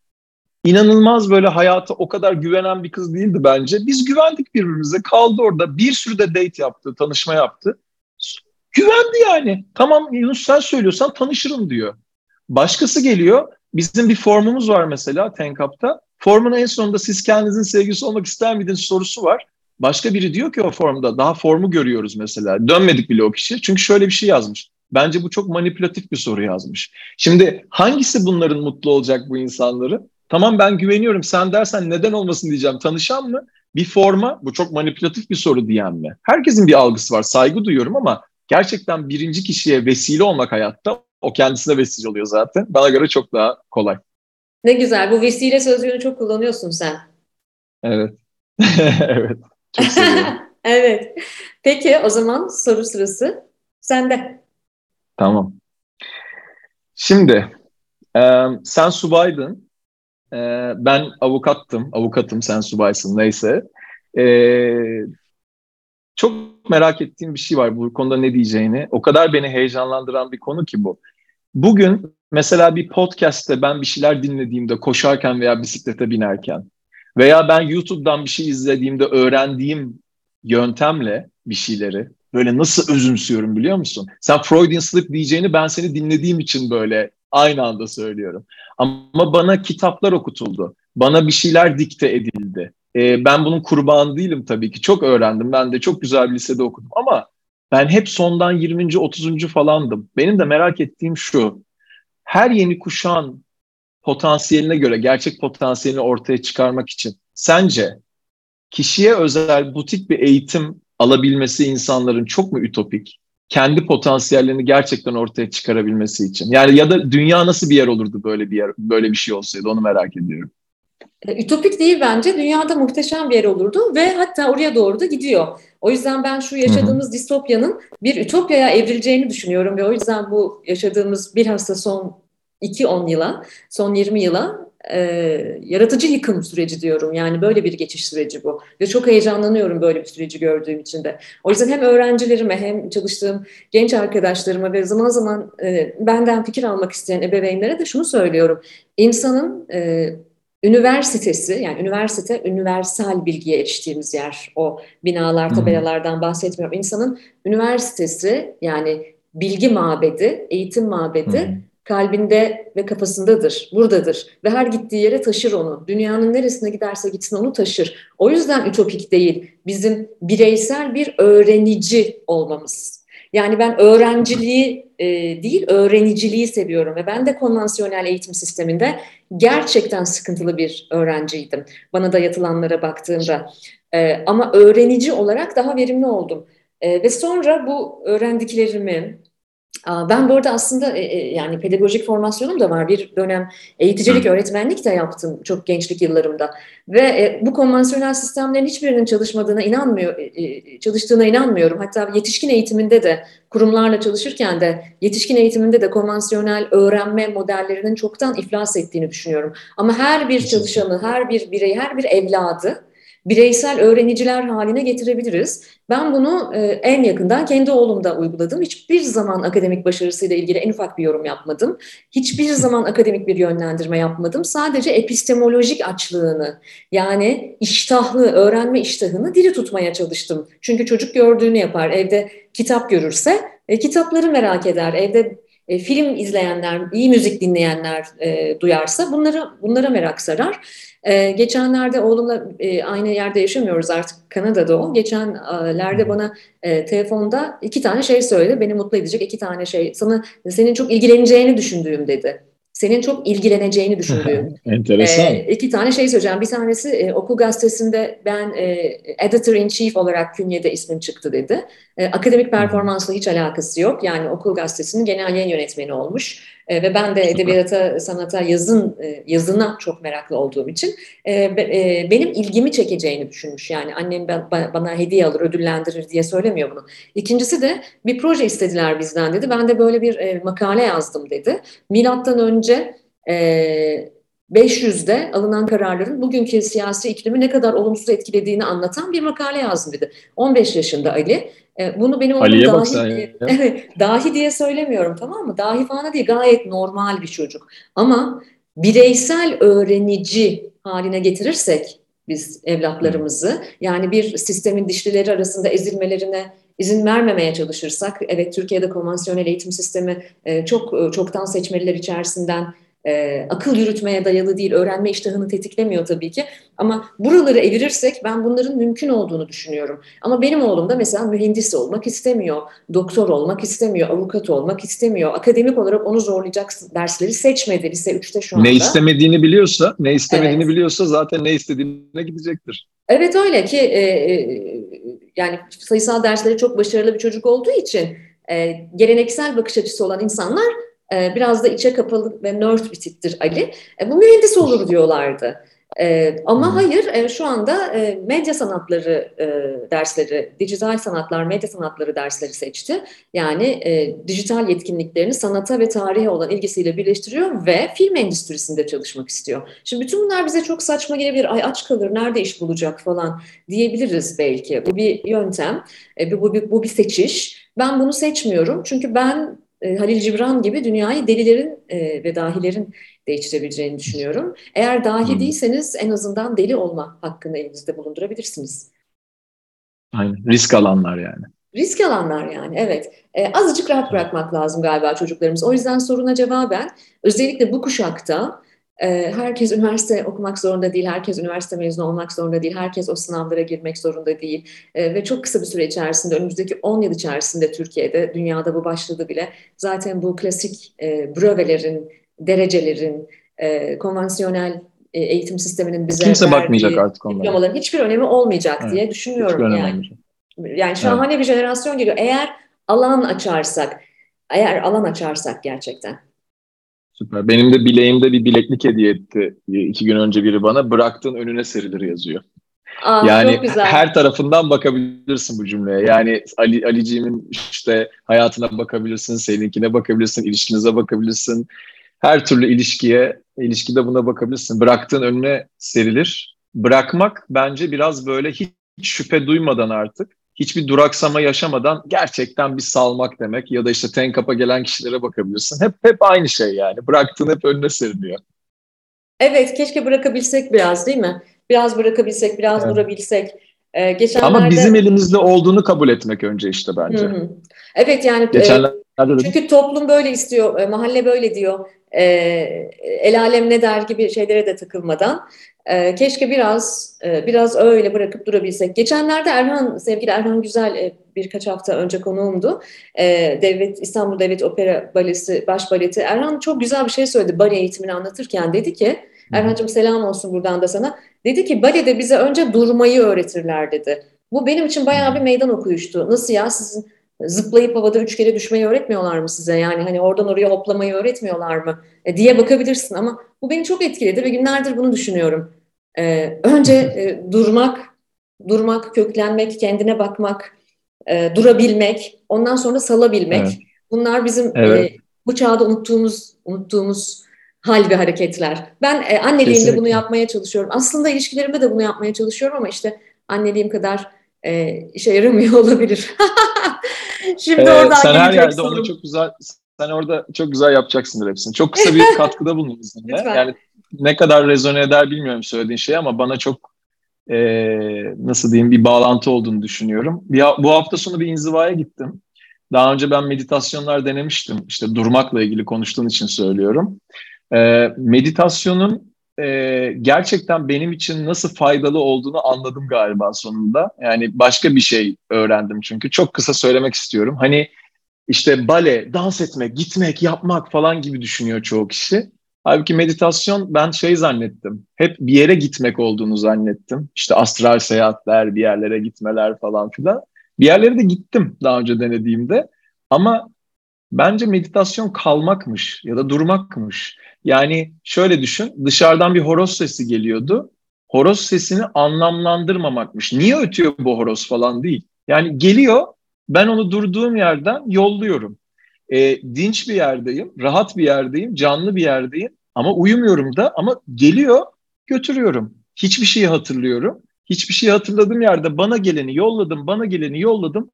inanılmaz böyle hayata o kadar güvenen bir kız değildi bence. Biz güvendik birbirimize. Kaldı orada. Bir sürü de date yaptı, tanışma yaptı. Güvendi yani. Tamam Yunus sen söylüyorsan tanışırım diyor. Başkası geliyor. Bizim bir formumuz var mesela Tenkap'ta. Formun en sonunda siz kendinizin sevgisi olmak ister miydiniz sorusu var. Başka biri diyor ki o formda daha formu görüyoruz mesela. Dönmedik bile o kişi. Çünkü şöyle bir şey yazmış. Bence bu çok manipülatif bir soru yazmış. Şimdi hangisi bunların mutlu olacak bu insanları? Tamam ben güveniyorum sen dersen neden olmasın diyeceğim. Tanışan mı? Bir forma bu çok manipülatif bir soru diyen mi? Herkesin bir algısı var saygı duyuyorum ama gerçekten birinci kişiye vesile olmak hayatta o kendisine vesile oluyor zaten. Bana göre çok daha kolay. Ne güzel bu vesile sözcüğünü çok kullanıyorsun sen. Evet. evet. Çok seviyorum. evet. Peki o zaman soru sırası sende. Tamam. Şimdi e, sen subaydın ee, ben avukattım, avukatım, sen subaysın neyse. Ee, çok merak ettiğim bir şey var bu konuda ne diyeceğini. O kadar beni heyecanlandıran bir konu ki bu. Bugün mesela bir podcast'te ben bir şeyler dinlediğimde, koşarken veya bisiklete binerken veya ben YouTube'dan bir şey izlediğimde öğrendiğim yöntemle bir şeyleri böyle nasıl özümsüyorum biliyor musun? Sen Freudian Slip diyeceğini ben seni dinlediğim için böyle aynı anda söylüyorum. Ama bana kitaplar okutuldu. Bana bir şeyler dikte edildi. E, ben bunun kurbanı değilim tabii ki. Çok öğrendim. Ben de çok güzel bir lisede okudum. Ama ben hep sondan 20. 30. falandım. Benim de merak ettiğim şu. Her yeni kuşağın potansiyeline göre gerçek potansiyelini ortaya çıkarmak için sence kişiye özel butik bir eğitim alabilmesi insanların çok mu ütopik? Kendi potansiyellerini gerçekten ortaya çıkarabilmesi için. Yani ya da dünya nasıl bir yer olurdu böyle bir yer böyle bir şey olsaydı onu merak ediyorum. E, ütopik değil bence. Dünyada muhteşem bir yer olurdu ve hatta oraya doğru da gidiyor. O yüzden ben şu yaşadığımız Hı-hı. distopyanın bir ütopyaya evrileceğini düşünüyorum ve o yüzden bu yaşadığımız bilhassa son 2-10 yıla, son 20 yıla e, yaratıcı yıkım süreci diyorum. Yani böyle bir geçiş süreci bu. Ve çok heyecanlanıyorum böyle bir süreci gördüğüm için de. O yüzden hem öğrencilerime hem çalıştığım genç arkadaşlarıma ve zaman zaman e, benden fikir almak isteyen ebeveynlere de şunu söylüyorum. İnsanın e, üniversitesi yani üniversite üniversal bilgiye eriştiğimiz yer. O binalar, tabelalardan bahsetmiyorum. İnsanın üniversitesi yani bilgi mabedi, eğitim mabedi... Kalbinde ve kafasındadır, buradadır ve her gittiği yere taşır onu. Dünyanın neresine giderse gitsin onu taşır. O yüzden ütopik değil, bizim bireysel bir öğrenici olmamız. Yani ben öğrenciliği e, değil, öğreniciliği seviyorum ve ben de konvansiyonel eğitim sisteminde gerçekten sıkıntılı bir öğrenciydim. Bana da yatılanlara baktığımda. E, ama öğrenici olarak daha verimli oldum. E, ve sonra bu öğrendiklerimi, ben bu arada aslında e, e, yani pedagojik formasyonum da var. Bir dönem eğiticilik, öğretmenlik de yaptım çok gençlik yıllarımda. Ve e, bu konvansiyonel sistemlerin hiçbirinin çalışmadığına inanmıyor, çalıştığına inanmıyorum. Hatta yetişkin eğitiminde de kurumlarla çalışırken de yetişkin eğitiminde de konvansiyonel öğrenme modellerinin çoktan iflas ettiğini düşünüyorum. Ama her bir çalışanı, her bir birey, her bir evladı bireysel öğreniciler haline getirebiliriz. Ben bunu e, en yakından kendi oğlumda uyguladım. Hiçbir zaman akademik başarısıyla ilgili en ufak bir yorum yapmadım. Hiçbir zaman akademik bir yönlendirme yapmadım. Sadece epistemolojik açlığını yani iştahlı, öğrenme iştahını diri tutmaya çalıştım. Çünkü çocuk gördüğünü yapar. Evde kitap görürse e, kitapları merak eder. Evde e, film izleyenler, iyi müzik dinleyenler e, duyarsa bunlara bunlara merak sarar. E, geçenlerde oğlumla e, aynı yerde yaşamıyoruz artık Kanada'da o. Geçenlerde bana e, telefonda iki tane şey söyledi. Beni mutlu edecek iki tane şey. Sana senin çok ilgileneceğini düşündüğüm dedi senin çok ilgileneceğini düşündüğüm. Enteresan. E, iki tane şey söyleyeceğim. Bir tanesi e, okul gazetesinde ben e, editor in chief olarak künyede ismim çıktı dedi. E, akademik performansla hiç alakası yok. Yani okul gazetesinin genel yayın yönetmeni olmuş. E, ve ben de edebiyata, sanata, yazın e, yazına çok meraklı olduğum için e, e, benim ilgimi çekeceğini düşünmüş. Yani annem ben, bana hediye alır, ödüllendirir diye söylemiyor bunu. İkincisi de bir proje istediler bizden dedi. Ben de böyle bir e, makale yazdım dedi. Milattan önce e, 500'de alınan kararların bugünkü siyasi iklimi ne kadar olumsuz etkilediğini anlatan bir makale yazdım dedi. 15 yaşında Ali. E, bunu benim oğlum dahi, diye, evet, dahi diye söylemiyorum tamam mı? Dahi falan değil gayet normal bir çocuk. Ama bireysel öğrenici haline getirirsek biz evlatlarımızı yani bir sistemin dişlileri arasında ezilmelerine izin vermemeye çalışırsak evet Türkiye'de konvansiyonel eğitim sistemi e, çok e, çoktan seçmeliler içerisinden e, akıl yürütmeye dayalı değil, öğrenme iştahını tetiklemiyor tabii ki. Ama buraları evirirsek ben bunların mümkün olduğunu düşünüyorum. Ama benim oğlum da mesela mühendis olmak istemiyor, doktor olmak istemiyor, avukat olmak istemiyor. Akademik olarak onu zorlayacak dersleri seçmedi lise 3'te şu anda. Ne istemediğini biliyorsa, ne istemediğini evet. biliyorsa zaten ne istediğine gidecektir. Evet öyle ki e, e, yani sayısal dersleri çok başarılı bir çocuk olduğu için e, geleneksel bakış açısı olan insanlar e, biraz da içe kapalı ve nerd bir tiptir Ali. E, bu mühendis olur diyorlardı. E, ama hayır e, şu anda e, medya sanatları e, dersleri, dijital sanatlar, medya sanatları dersleri seçti. Yani e, dijital yetkinliklerini sanata ve tarihe olan ilgisiyle birleştiriyor ve film endüstrisinde çalışmak istiyor. Şimdi bütün bunlar bize çok saçma gelebilir. Ay aç kalır, nerede iş bulacak falan diyebiliriz belki. Bu bir yöntem, e, bu, bu, bu bir seçiş. Ben bunu seçmiyorum çünkü ben e, Halil Cibran gibi dünyayı delilerin e, ve dahilerin değiştirebileceğini düşünüyorum. Eğer dahi hmm. değilseniz en azından deli olma hakkını elinizde bulundurabilirsiniz. Aynen. Risk alanlar yani. Risk alanlar yani evet. E, azıcık rahat bırakmak lazım galiba çocuklarımız. O yüzden soruna cevaben özellikle bu kuşakta herkes üniversite okumak zorunda değil, herkes üniversite mezunu olmak zorunda değil, herkes o sınavlara girmek zorunda değil. Ee, ve çok kısa bir süre içerisinde, önümüzdeki 10 yıl içerisinde Türkiye'de, dünyada bu başladı bile. Zaten bu klasik e, brövelerin, derecelerin, e, konvansiyonel e, eğitim sisteminin bize Kimse bakmayacak artık onlara. hiçbir önemi olmayacak evet. diye düşünüyorum yani. Olmayacak. Yani şahane evet. bir jenerasyon geliyor. Eğer alan açarsak, eğer alan açarsak gerçekten. Süper. Benim de bileğimde bir bileklik hediye etti iki gün önce biri bana. Bıraktığın önüne serilir yazıyor. Aa, yani her tarafından bakabilirsin bu cümleye. Yani Ali Aliciğimin işte hayatına bakabilirsin, seninkine bakabilirsin, ilişkinize bakabilirsin. Her türlü ilişkiye, ilişkide buna bakabilirsin. Bıraktığın önüne serilir. Bırakmak bence biraz böyle hiç şüphe duymadan artık hiçbir duraksama yaşamadan gerçekten bir salmak demek ya da işte tenkapa gelen kişilere bakabilirsin. Hep hep aynı şey yani. Bıraktığın hep önüne seriliyor. Evet, keşke bırakabilsek biraz değil mi? Biraz bırakabilsek, biraz evet. durabilsek. Ee, geçenlerde... Ama bizim elimizde olduğunu kabul etmek önce işte bence. Hı hı. Evet yani geçenlerde e, çünkü toplum böyle istiyor, e, mahalle böyle diyor. E, el alem ne der gibi şeylere de takılmadan e, keşke biraz e, biraz öyle bırakıp durabilsek. Geçenlerde Erhan, sevgili Erhan Güzel e, birkaç hafta önce konuğumdu. E, Devlet İstanbul Devlet Opera Balesi baş baleti. Erhan çok güzel bir şey söyledi bale eğitimini anlatırken. Dedi ki, Erhan'cığım selam olsun buradan da sana. Dedi ki balede bize önce durmayı öğretirler dedi. Bu benim için bayağı bir meydan okuyuştu. Nasıl ya sizin zıplayıp havada üç kere düşmeyi öğretmiyorlar mı size? Yani hani oradan oraya hoplamayı öğretmiyorlar mı? E, diye bakabilirsin ama bu beni çok etkiledi ve günlerdir bunu düşünüyorum. E, önce e, durmak, durmak, köklenmek, kendine bakmak, e, durabilmek, ondan sonra salabilmek. Evet. Bunlar bizim e, evet. e, bu çağda unuttuğumuz unuttuğumuz hal ve hareketler. Ben e, anneliğimde Kesinlikle. bunu yapmaya çalışıyorum. Aslında ilişkilerimde de bunu yapmaya çalışıyorum ama işte anneliğim kadar e, işe yaramıyor olabilir. Şimdi ee, oradan sen her yerde onu çok güzel sen orada çok güzel yapacaksındır hepsini. Çok kısa bir katkıda bulun bizimle. Yani ne kadar rezone eder bilmiyorum söylediğin şey ama bana çok e, nasıl diyeyim bir bağlantı olduğunu düşünüyorum. Bir, bu hafta sonu bir inzivaya gittim. Daha önce ben meditasyonlar denemiştim. İşte durmakla ilgili konuştuğun için söylüyorum. E, meditasyonun e, gerçekten benim için nasıl faydalı olduğunu anladım galiba sonunda. Yani başka bir şey öğrendim çünkü. Çok kısa söylemek istiyorum. Hani işte bale, dans etmek, gitmek, yapmak falan gibi düşünüyor çoğu kişi. Halbuki meditasyon ben şey zannettim. Hep bir yere gitmek olduğunu zannettim. İşte astral seyahatler, bir yerlere gitmeler falan filan. Bir yerlere de gittim daha önce denediğimde. Ama bence meditasyon kalmakmış ya da durmakmış. Yani şöyle düşün, dışarıdan bir horoz sesi geliyordu. Horoz sesini anlamlandırmamakmış. Niye ötüyor bu horoz falan değil. Yani geliyor, ben onu durduğum yerden yolluyorum. E, dinç bir yerdeyim, rahat bir yerdeyim, canlı bir yerdeyim ama uyumuyorum da ama geliyor, götürüyorum. Hiçbir şeyi hatırlıyorum. Hiçbir şeyi hatırladığım yerde bana geleni yolladım, bana geleni yolladım.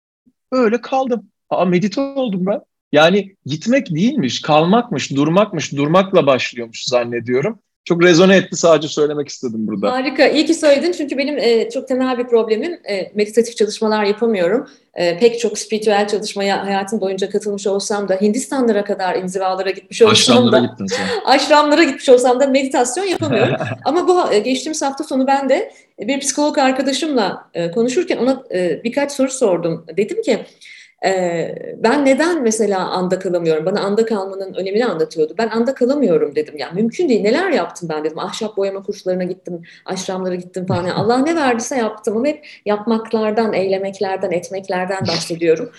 Öyle kaldım. Aa medite oldum ben. Yani gitmek değilmiş, kalmakmış, durmakmış, durmakla başlıyormuş zannediyorum. Çok rezone etti sadece söylemek istedim burada. Harika, iyi ki söyledin çünkü benim e, çok temel bir problemim e, meditatif çalışmalar yapamıyorum. E, pek çok spiritüel çalışmaya hayatım boyunca katılmış olsam da Hindistanlara kadar inzivalara gitmiş olsam Aşramlara da gittin sen. aşramlara gitmiş olsam da meditasyon yapamıyorum. Ama bu e, geçtiğimiz hafta sonu ben de bir psikolog arkadaşımla e, konuşurken ona e, birkaç soru sordum. Dedim ki ben neden mesela anda kalamıyorum? Bana anda kalmanın önemini anlatıyordu. Ben anda kalamıyorum dedim. Yani mümkün değil. Neler yaptım ben dedim. Ahşap boyama kurslarına gittim, aşramlara gittim falan. Allah ne verdiyse yaptım ama hep yapmaklardan, eylemeklerden, etmeklerden bahsediyorum.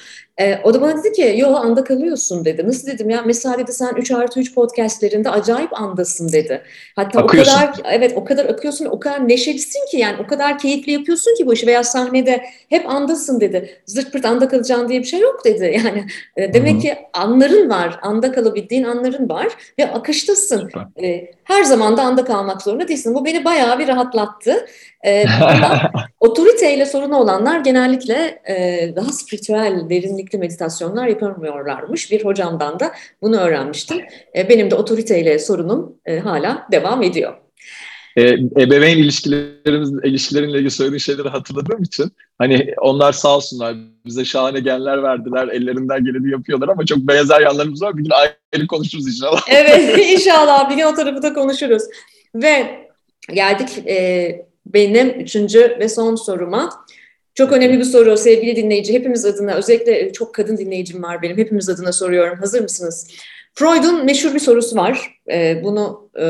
Ee, o da bana dedi ki yo anda kalıyorsun dedi. Nasıl dedim ya mesela dedi sen 3 artı 3 podcastlerinde acayip andasın dedi. Hatta Akıyorsun. o kadar evet o kadar akıyorsun o kadar neşelisin ki yani o kadar keyifli yapıyorsun ki bu işi veya sahnede hep andasın dedi. Zırt pırt anda kalacaksın diye bir şey yok dedi. Yani e, demek Hı hı. ki anların var. Anda kalabildiğin anların var ve akıştasın. E, her zaman da anda kalmak zorunda değilsin. Bu beni bayağı bir rahatlattı. E, otoriteyle sorunu olanlar genellikle e, daha spiritüel, derinlikli meditasyonlar yapamıyorlarmış. Bir hocamdan da bunu öğrenmiştim. E, benim de otoriteyle sorunum e, hala devam ediyor. E, ebeveyn ilişkilerimiz ilişkilerinle ilgili söylediğin şeyleri hatırladığım için hani onlar sağ olsunlar bize şahane genler verdiler ellerinden geleni yapıyorlar ama çok benzer yanlarımız var bir gün ayrı konuşuruz inşallah. Evet inşallah bir gün o tarafı da konuşuruz. Ve geldik e, benim üçüncü ve son soruma. Çok önemli bir soru sevgili dinleyici. Hepimiz adına özellikle çok kadın dinleyicim var benim. Hepimiz adına soruyorum. Hazır mısınız? Freud'un meşhur bir sorusu var. E, bunu e,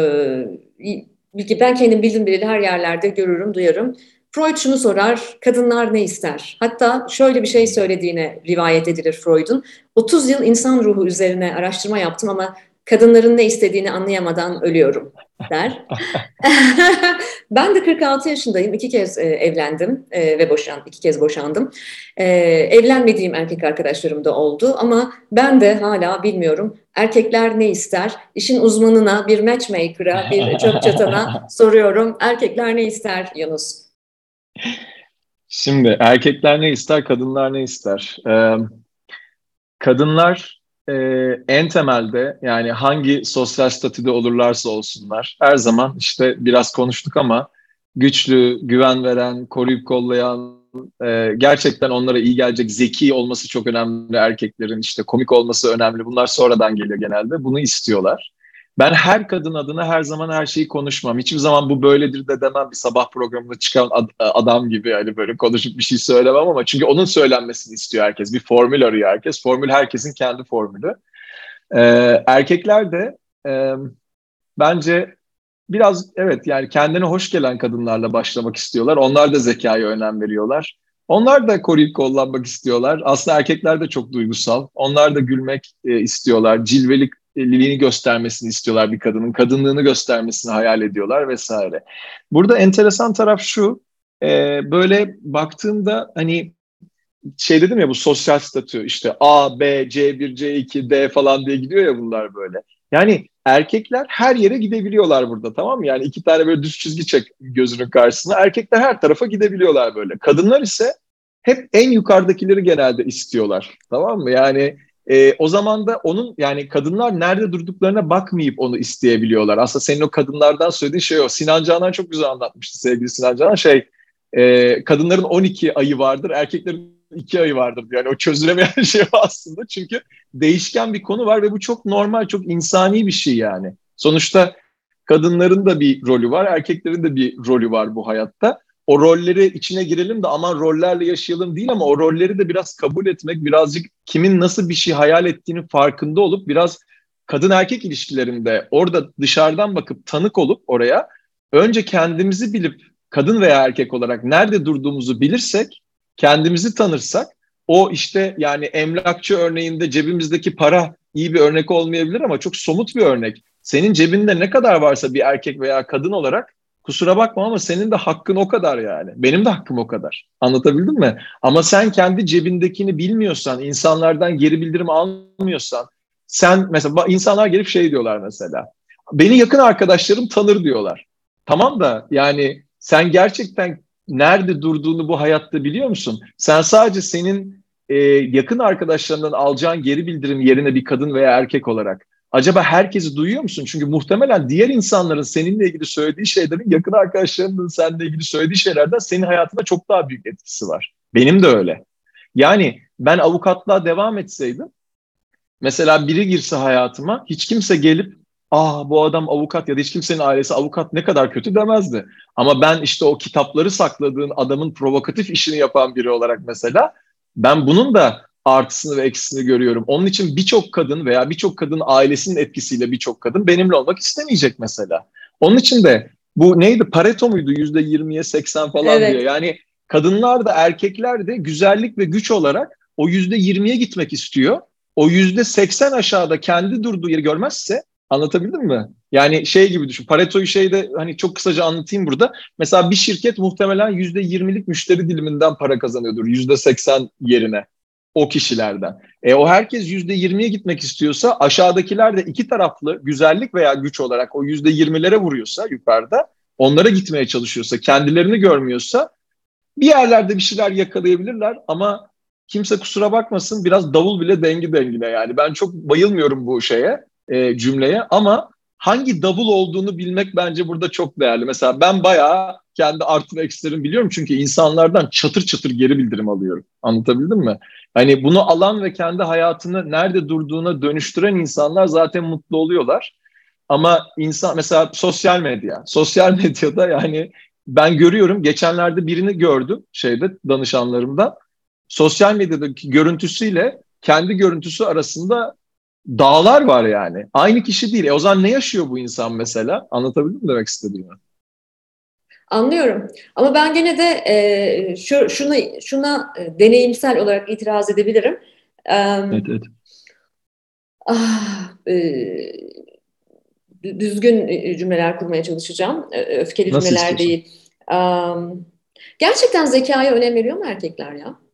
ben kendim bildim bileli her yerlerde görürüm, duyarım. Freud şunu sorar, kadınlar ne ister? Hatta şöyle bir şey söylediğine rivayet edilir Freud'un. 30 yıl insan ruhu üzerine araştırma yaptım ama kadınların ne istediğini anlayamadan ölüyorum der. ben de 46 yaşındayım. iki kez e, evlendim e, ve boşan, iki kez boşandım. E, evlenmediğim erkek arkadaşlarım da oldu ama ben de hala bilmiyorum. Erkekler ne ister? İşin uzmanına, bir matchmaker'a, bir çöp çatana soruyorum. Erkekler ne ister Yunus? Şimdi erkekler ne ister, kadınlar ne ister? Ee, kadınlar e, en temelde yani hangi sosyal statüde olurlarsa olsunlar her zaman işte biraz konuştuk ama güçlü, güven veren, koruyup kollayan, e, gerçekten onlara iyi gelecek zeki olması çok önemli erkeklerin işte komik olması önemli. Bunlar sonradan geliyor genelde. Bunu istiyorlar. Ben her kadın adına her zaman her şeyi konuşmam. Hiçbir zaman bu böyledir de demem bir sabah programında çıkan ad, adam gibi hani böyle konuşup bir şey söylemem ama çünkü onun söylenmesini istiyor herkes. Bir formül arıyor herkes. Formül herkesin kendi formülü. Ee, erkekler de e, bence biraz evet yani kendine hoş gelen kadınlarla başlamak istiyorlar. Onlar da zekaya önem veriyorlar. Onlar da koruyup kollanmak istiyorlar. Aslında erkekler de çok duygusal. Onlar da gülmek e, istiyorlar. Cilvelik liliğini göstermesini istiyorlar bir kadının. Kadınlığını göstermesini hayal ediyorlar vesaire. Burada enteresan taraf şu. E, böyle baktığımda hani şey dedim ya bu sosyal statü işte A, B, C1, C2, D falan diye gidiyor ya bunlar böyle. Yani erkekler her yere gidebiliyorlar burada tamam mı? Yani iki tane böyle düz çizgi çek gözünün karşısına. Erkekler her tarafa gidebiliyorlar böyle. Kadınlar ise hep en yukarıdakileri genelde istiyorlar. Tamam mı? Yani e, o zaman da onun yani kadınlar nerede durduklarına bakmayıp onu isteyebiliyorlar. Aslında senin o kadınlardan söylediğin şey o. Sinan Canan çok güzel anlatmıştı sevgili Sinan Canan. Şey e, kadınların 12 ayı vardır, erkeklerin iki ayı vardır. Yani o çözülemeyen şey aslında. Çünkü değişken bir konu var ve bu çok normal, çok insani bir şey yani. Sonuçta kadınların da bir rolü var, erkeklerin de bir rolü var bu hayatta. O rolleri içine girelim de aman rollerle yaşayalım değil ama o rolleri de biraz kabul etmek, birazcık kimin nasıl bir şey hayal ettiğini farkında olup biraz kadın erkek ilişkilerinde orada dışarıdan bakıp tanık olup oraya önce kendimizi bilip kadın veya erkek olarak nerede durduğumuzu bilirsek, kendimizi tanırsak o işte yani emlakçı örneğinde cebimizdeki para iyi bir örnek olmayabilir ama çok somut bir örnek. Senin cebinde ne kadar varsa bir erkek veya kadın olarak kusura bakma ama senin de hakkın o kadar yani. Benim de hakkım o kadar. Anlatabildim mi? Ama sen kendi cebindekini bilmiyorsan, insanlardan geri bildirim almıyorsan, sen mesela insanlar gelip şey diyorlar mesela. Beni yakın arkadaşlarım tanır diyorlar. Tamam da yani sen gerçekten nerede durduğunu bu hayatta biliyor musun? Sen sadece senin e, yakın arkadaşlarından alacağın geri bildirim yerine bir kadın veya erkek olarak acaba herkesi duyuyor musun? Çünkü muhtemelen diğer insanların seninle ilgili söylediği şeylerin yakın arkadaşlarının seninle ilgili söylediği şeylerden senin hayatında çok daha büyük etkisi var. Benim de öyle. Yani ben avukatlığa devam etseydim mesela biri girse hayatıma hiç kimse gelip ah bu adam avukat ya da hiç kimsenin ailesi avukat ne kadar kötü demezdi. Ama ben işte o kitapları sakladığın adamın provokatif işini yapan biri olarak mesela ben bunun da artısını ve eksisini görüyorum. Onun için birçok kadın veya birçok kadın ailesinin etkisiyle birçok kadın benimle olmak istemeyecek mesela. Onun için de bu neydi Pareto muydu yüzde yirmiye seksen falan evet. diyor. Yani kadınlar da erkekler de güzellik ve güç olarak o yüzde yirmiye gitmek istiyor. O yüzde seksen aşağıda kendi durduğu yeri görmezse Anlatabildim mi? Yani şey gibi düşün. Pareto'yu şeyde hani çok kısaca anlatayım burada. Mesela bir şirket muhtemelen yüzde yirmilik müşteri diliminden para kazanıyordur. Yüzde seksen yerine o kişilerden. E, o herkes yüzde yirmiye gitmek istiyorsa aşağıdakiler de iki taraflı güzellik veya güç olarak o yüzde yirmilere vuruyorsa yukarıda onlara gitmeye çalışıyorsa kendilerini görmüyorsa bir yerlerde bir şeyler yakalayabilirler ama kimse kusura bakmasın biraz davul bile dengi dengine yani ben çok bayılmıyorum bu şeye e, cümleye ama hangi double olduğunu bilmek bence burada çok değerli. Mesela ben bayağı kendi artı ve eksilerimi biliyorum çünkü insanlardan çatır çatır geri bildirim alıyorum. Anlatabildim mi? Hani bunu alan ve kendi hayatını nerede durduğuna dönüştüren insanlar zaten mutlu oluyorlar. Ama insan mesela sosyal medya, sosyal medyada yani ben görüyorum geçenlerde birini gördüm şeyde danışanlarımdan. Sosyal medyadaki görüntüsüyle kendi görüntüsü arasında dağlar var yani. Aynı kişi değil. E o zaman ne yaşıyor bu insan mesela? Anlatabildim mi demek istediğimi? Anlıyorum. Ama ben gene de e, şu, şuna, şuna e, deneyimsel olarak itiraz edebilirim. E, evet, evet. Ah, e, düzgün cümleler kurmaya çalışacağım. Öfkeli Nasıl cümleler istiyorsun? değil. Um, gerçekten zekaya önem veriyor mu erkekler ya?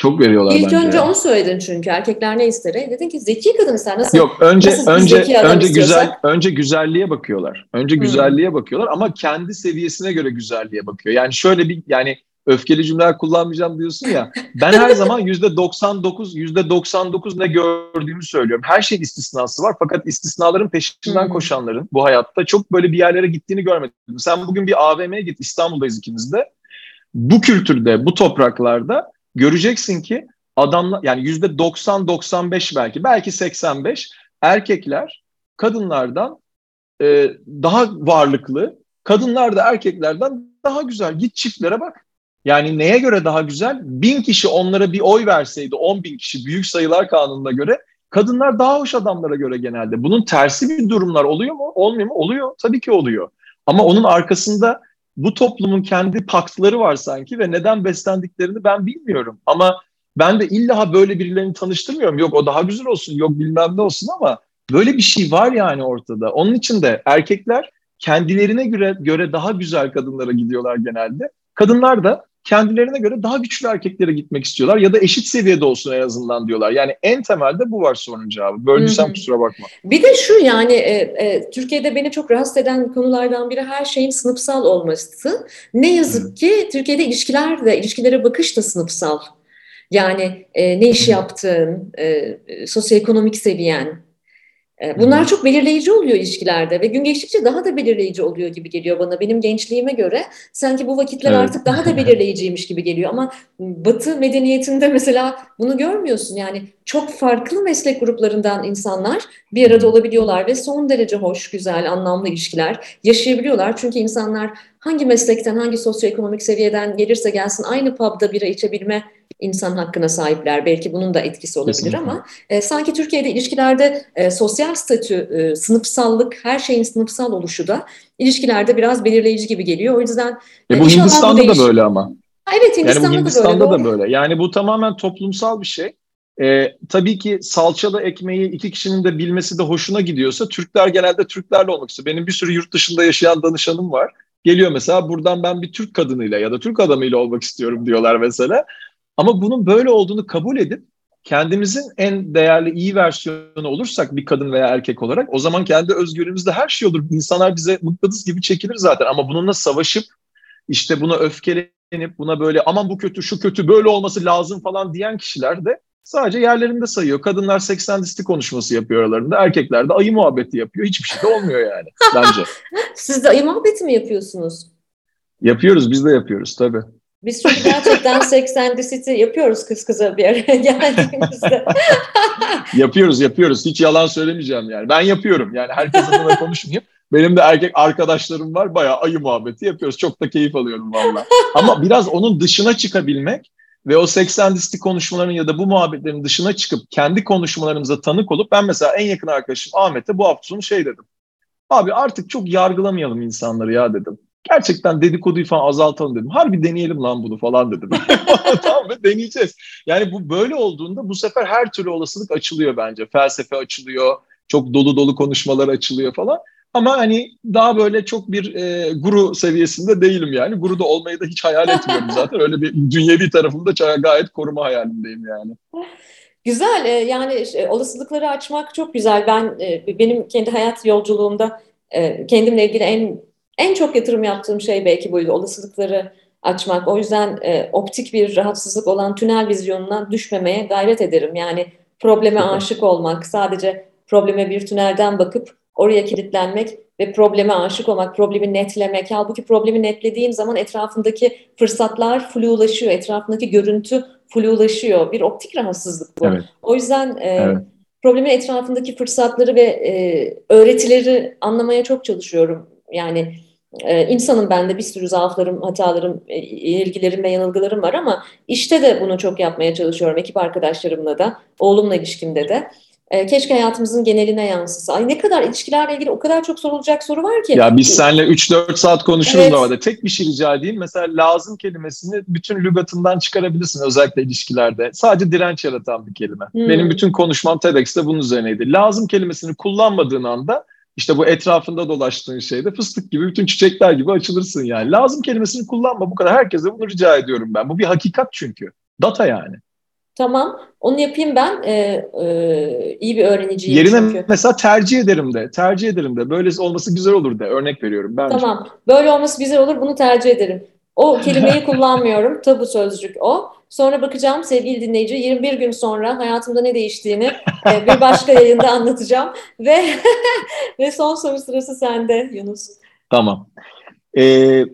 Çok veriyorlar İlk bence. önce onu söyledin çünkü erkekler ne ister? E, dedin ki zeki kadın sen nasıl? Yok önce nasıl önce önce güzel önce güzelliğe bakıyorlar. Önce hmm. güzelliğe bakıyorlar ama kendi seviyesine göre güzelliğe bakıyor. Yani şöyle bir yani öfkeli cümleler kullanmayacağım diyorsun ya. Ben her zaman yüzde 99 yüzde 99 ne gördüğümü söylüyorum. Her şey istisnası var fakat istisnaların peşinden hmm. koşanların bu hayatta çok böyle bir yerlere gittiğini görmedim. Sen bugün bir AVM'ye git İstanbul'dayız ikimiz de. Bu kültürde, bu topraklarda göreceksin ki adamlar yani yüzde 90-95 belki belki 85 erkekler kadınlardan e, daha varlıklı, kadınlar da erkeklerden daha güzel. Git çiftlere bak. Yani neye göre daha güzel? Bin kişi onlara bir oy verseydi, on bin kişi büyük sayılar kanununa göre kadınlar daha hoş adamlara göre genelde. Bunun tersi bir durumlar oluyor mu? Olmuyor mu? Oluyor. Tabii ki oluyor. Ama onun arkasında bu toplumun kendi paktları var sanki ve neden beslendiklerini ben bilmiyorum. Ama ben de illa böyle birilerini tanıştırmıyorum. Yok o daha güzel olsun, yok bilmem ne olsun ama böyle bir şey var yani ortada. Onun için de erkekler kendilerine göre, göre daha güzel kadınlara gidiyorlar genelde. Kadınlar da kendilerine göre daha güçlü erkeklere gitmek istiyorlar ya da eşit seviyede olsun en azından diyorlar. Yani en temelde bu var sorunun cevabı. Böldüysem Hı-hı. kusura bakma. Bir de şu yani e, e, Türkiye'de beni çok rahatsız eden konulardan biri her şeyin sınıfsal olması. Ne yazık Hı-hı. ki Türkiye'de ilişkiler de ilişkilere bakış da sınıfsal. Yani e, ne iş yaptığın, e, sosyoekonomik seviyen, E, bunlar çok belirleyici oluyor ilişkilerde ve gün geçtikçe daha da belirleyici oluyor gibi geliyor bana. Benim gençliğime göre sanki bu vakitler evet. artık daha da belirleyiciymiş gibi geliyor ama Batı medeniyetinde mesela bunu görmüyorsun. Yani çok farklı meslek gruplarından insanlar bir arada olabiliyorlar ve son derece hoş, güzel, anlamlı ilişkiler yaşayabiliyorlar. Çünkü insanlar hangi meslekten, hangi sosyoekonomik seviyeden gelirse gelsin aynı pub'da bira içebilme insan hakkına sahipler. Belki bunun da etkisi olabilir Kesinlikle. ama e, sanki Türkiye'de ilişkilerde e, sosyal statü, e, sınıfsallık, her şeyin sınıfsal oluşu da ilişkilerde biraz belirleyici gibi geliyor. O yüzden e, bu Hindistan'da da böyle ama. Ha, evet Hindistan'da, yani bu Hindistan'da da böyle. da böyle. Yani bu tamamen toplumsal bir şey. Ee, tabii ki salçalı ekmeği iki kişinin de bilmesi de hoşuna gidiyorsa Türkler genelde Türklerle olmak istiyor. Benim bir sürü yurt dışında yaşayan danışanım var. Geliyor mesela buradan ben bir Türk kadınıyla ya da Türk adamıyla olmak istiyorum diyorlar mesela. Ama bunun böyle olduğunu kabul edip kendimizin en değerli iyi versiyonu olursak bir kadın veya erkek olarak o zaman kendi özgürlüğümüzde her şey olur. İnsanlar bize mıknatıs gibi çekilir zaten ama bununla savaşıp işte buna öfkelenip buna böyle aman bu kötü şu kötü böyle olması lazım falan diyen kişiler de sadece yerlerinde sayıyor. Kadınlar 80 listi konuşması yapıyor aralarında. Erkekler de ayı muhabbeti yapıyor. Hiçbir şey de olmuyor yani bence. Siz de ayı muhabbeti mi yapıyorsunuz? Yapıyoruz biz de yapıyoruz tabii. Biz çok gerçekten Sex and the City yapıyoruz kız kıza bir araya geldiğimizde. yapıyoruz yapıyoruz. Hiç yalan söylemeyeceğim yani. Ben yapıyorum yani herkes adına konuşmayayım. Benim de erkek arkadaşlarım var. Bayağı ayı muhabbeti yapıyoruz. Çok da keyif alıyorum valla. Ama biraz onun dışına çıkabilmek ve o 80 listi konuşmaların ya da bu muhabbetlerin dışına çıkıp kendi konuşmalarımıza tanık olup ben mesela en yakın arkadaşım Ahmet'e bu hafta sonu şey dedim. Abi artık çok yargılamayalım insanları ya dedim gerçekten dedikoduyu falan azaltalım dedim. Harbi deneyelim lan bunu falan dedim. tamam mı? Deneyeceğiz. Yani bu böyle olduğunda bu sefer her türlü olasılık açılıyor bence. Felsefe açılıyor, çok dolu dolu konuşmalar açılıyor falan. Ama hani daha böyle çok bir e, guru seviyesinde değilim yani. Guru da olmayı da hiç hayal etmiyorum zaten. Öyle bir dünyevi tarafımda gayet koruma hayalindeyim yani. Güzel e, yani olasılıkları açmak çok güzel. Ben e, benim kendi hayat yolculuğumda e, kendimle ilgili en en çok yatırım yaptığım şey belki buydu. Olasılıkları açmak. O yüzden e, optik bir rahatsızlık olan tünel vizyonuna düşmemeye gayret ederim. Yani probleme aşık olmak, sadece probleme bir tünelden bakıp oraya kilitlenmek ve probleme aşık olmak, problemi netlemek. Halbuki problemi netlediğin zaman etrafındaki fırsatlar flulaşıyor, etrafındaki görüntü flulaşıyor. Bir optik rahatsızlık bu. Evet. O yüzden e, evet. problemin etrafındaki fırsatları ve e, öğretileri anlamaya çok çalışıyorum. Yani ee, insanım ben de bir sürü zaaflarım, hatalarım, e, ilgilerim ve yanılgılarım var ama işte de bunu çok yapmaya çalışıyorum ekip arkadaşlarımla da, oğlumla ilişkimde de. Ee, keşke hayatımızın geneline yansısa. Ay ne kadar ilişkilerle ilgili o kadar çok sorulacak soru var ki. Ya biz seninle 3-4 saat konuşuruz evet. orada. Tek bir şey rica edeyim. Mesela lazım kelimesini bütün lügatından çıkarabilirsin özellikle ilişkilerde. Sadece direnç yaratan bir kelime. Hmm. Benim bütün konuşmam TEDx'te bunun üzerineydi. Lazım kelimesini kullanmadığın anda işte bu etrafında dolaştığın şeyde fıstık gibi bütün çiçekler gibi açılırsın yani. Lazım kelimesini kullanma bu kadar. Herkese bunu rica ediyorum ben. Bu bir hakikat çünkü. Data yani. Tamam. Onu yapayım ben. Ee, e, iyi bir öğreniciyim Yerine çünkü. mesela tercih ederim de. Tercih ederim de. Böyle olması güzel olur de. Örnek veriyorum. Bence. Tamam. Böyle olması güzel olur. Bunu tercih ederim. O kelimeyi kullanmıyorum. Tabu sözcük o. Sonra bakacağım sevgili dinleyici 21 gün sonra hayatımda ne değiştiğini e, bir başka yayında anlatacağım ve ve son soru sırası sende Yunus. Tamam. Ee,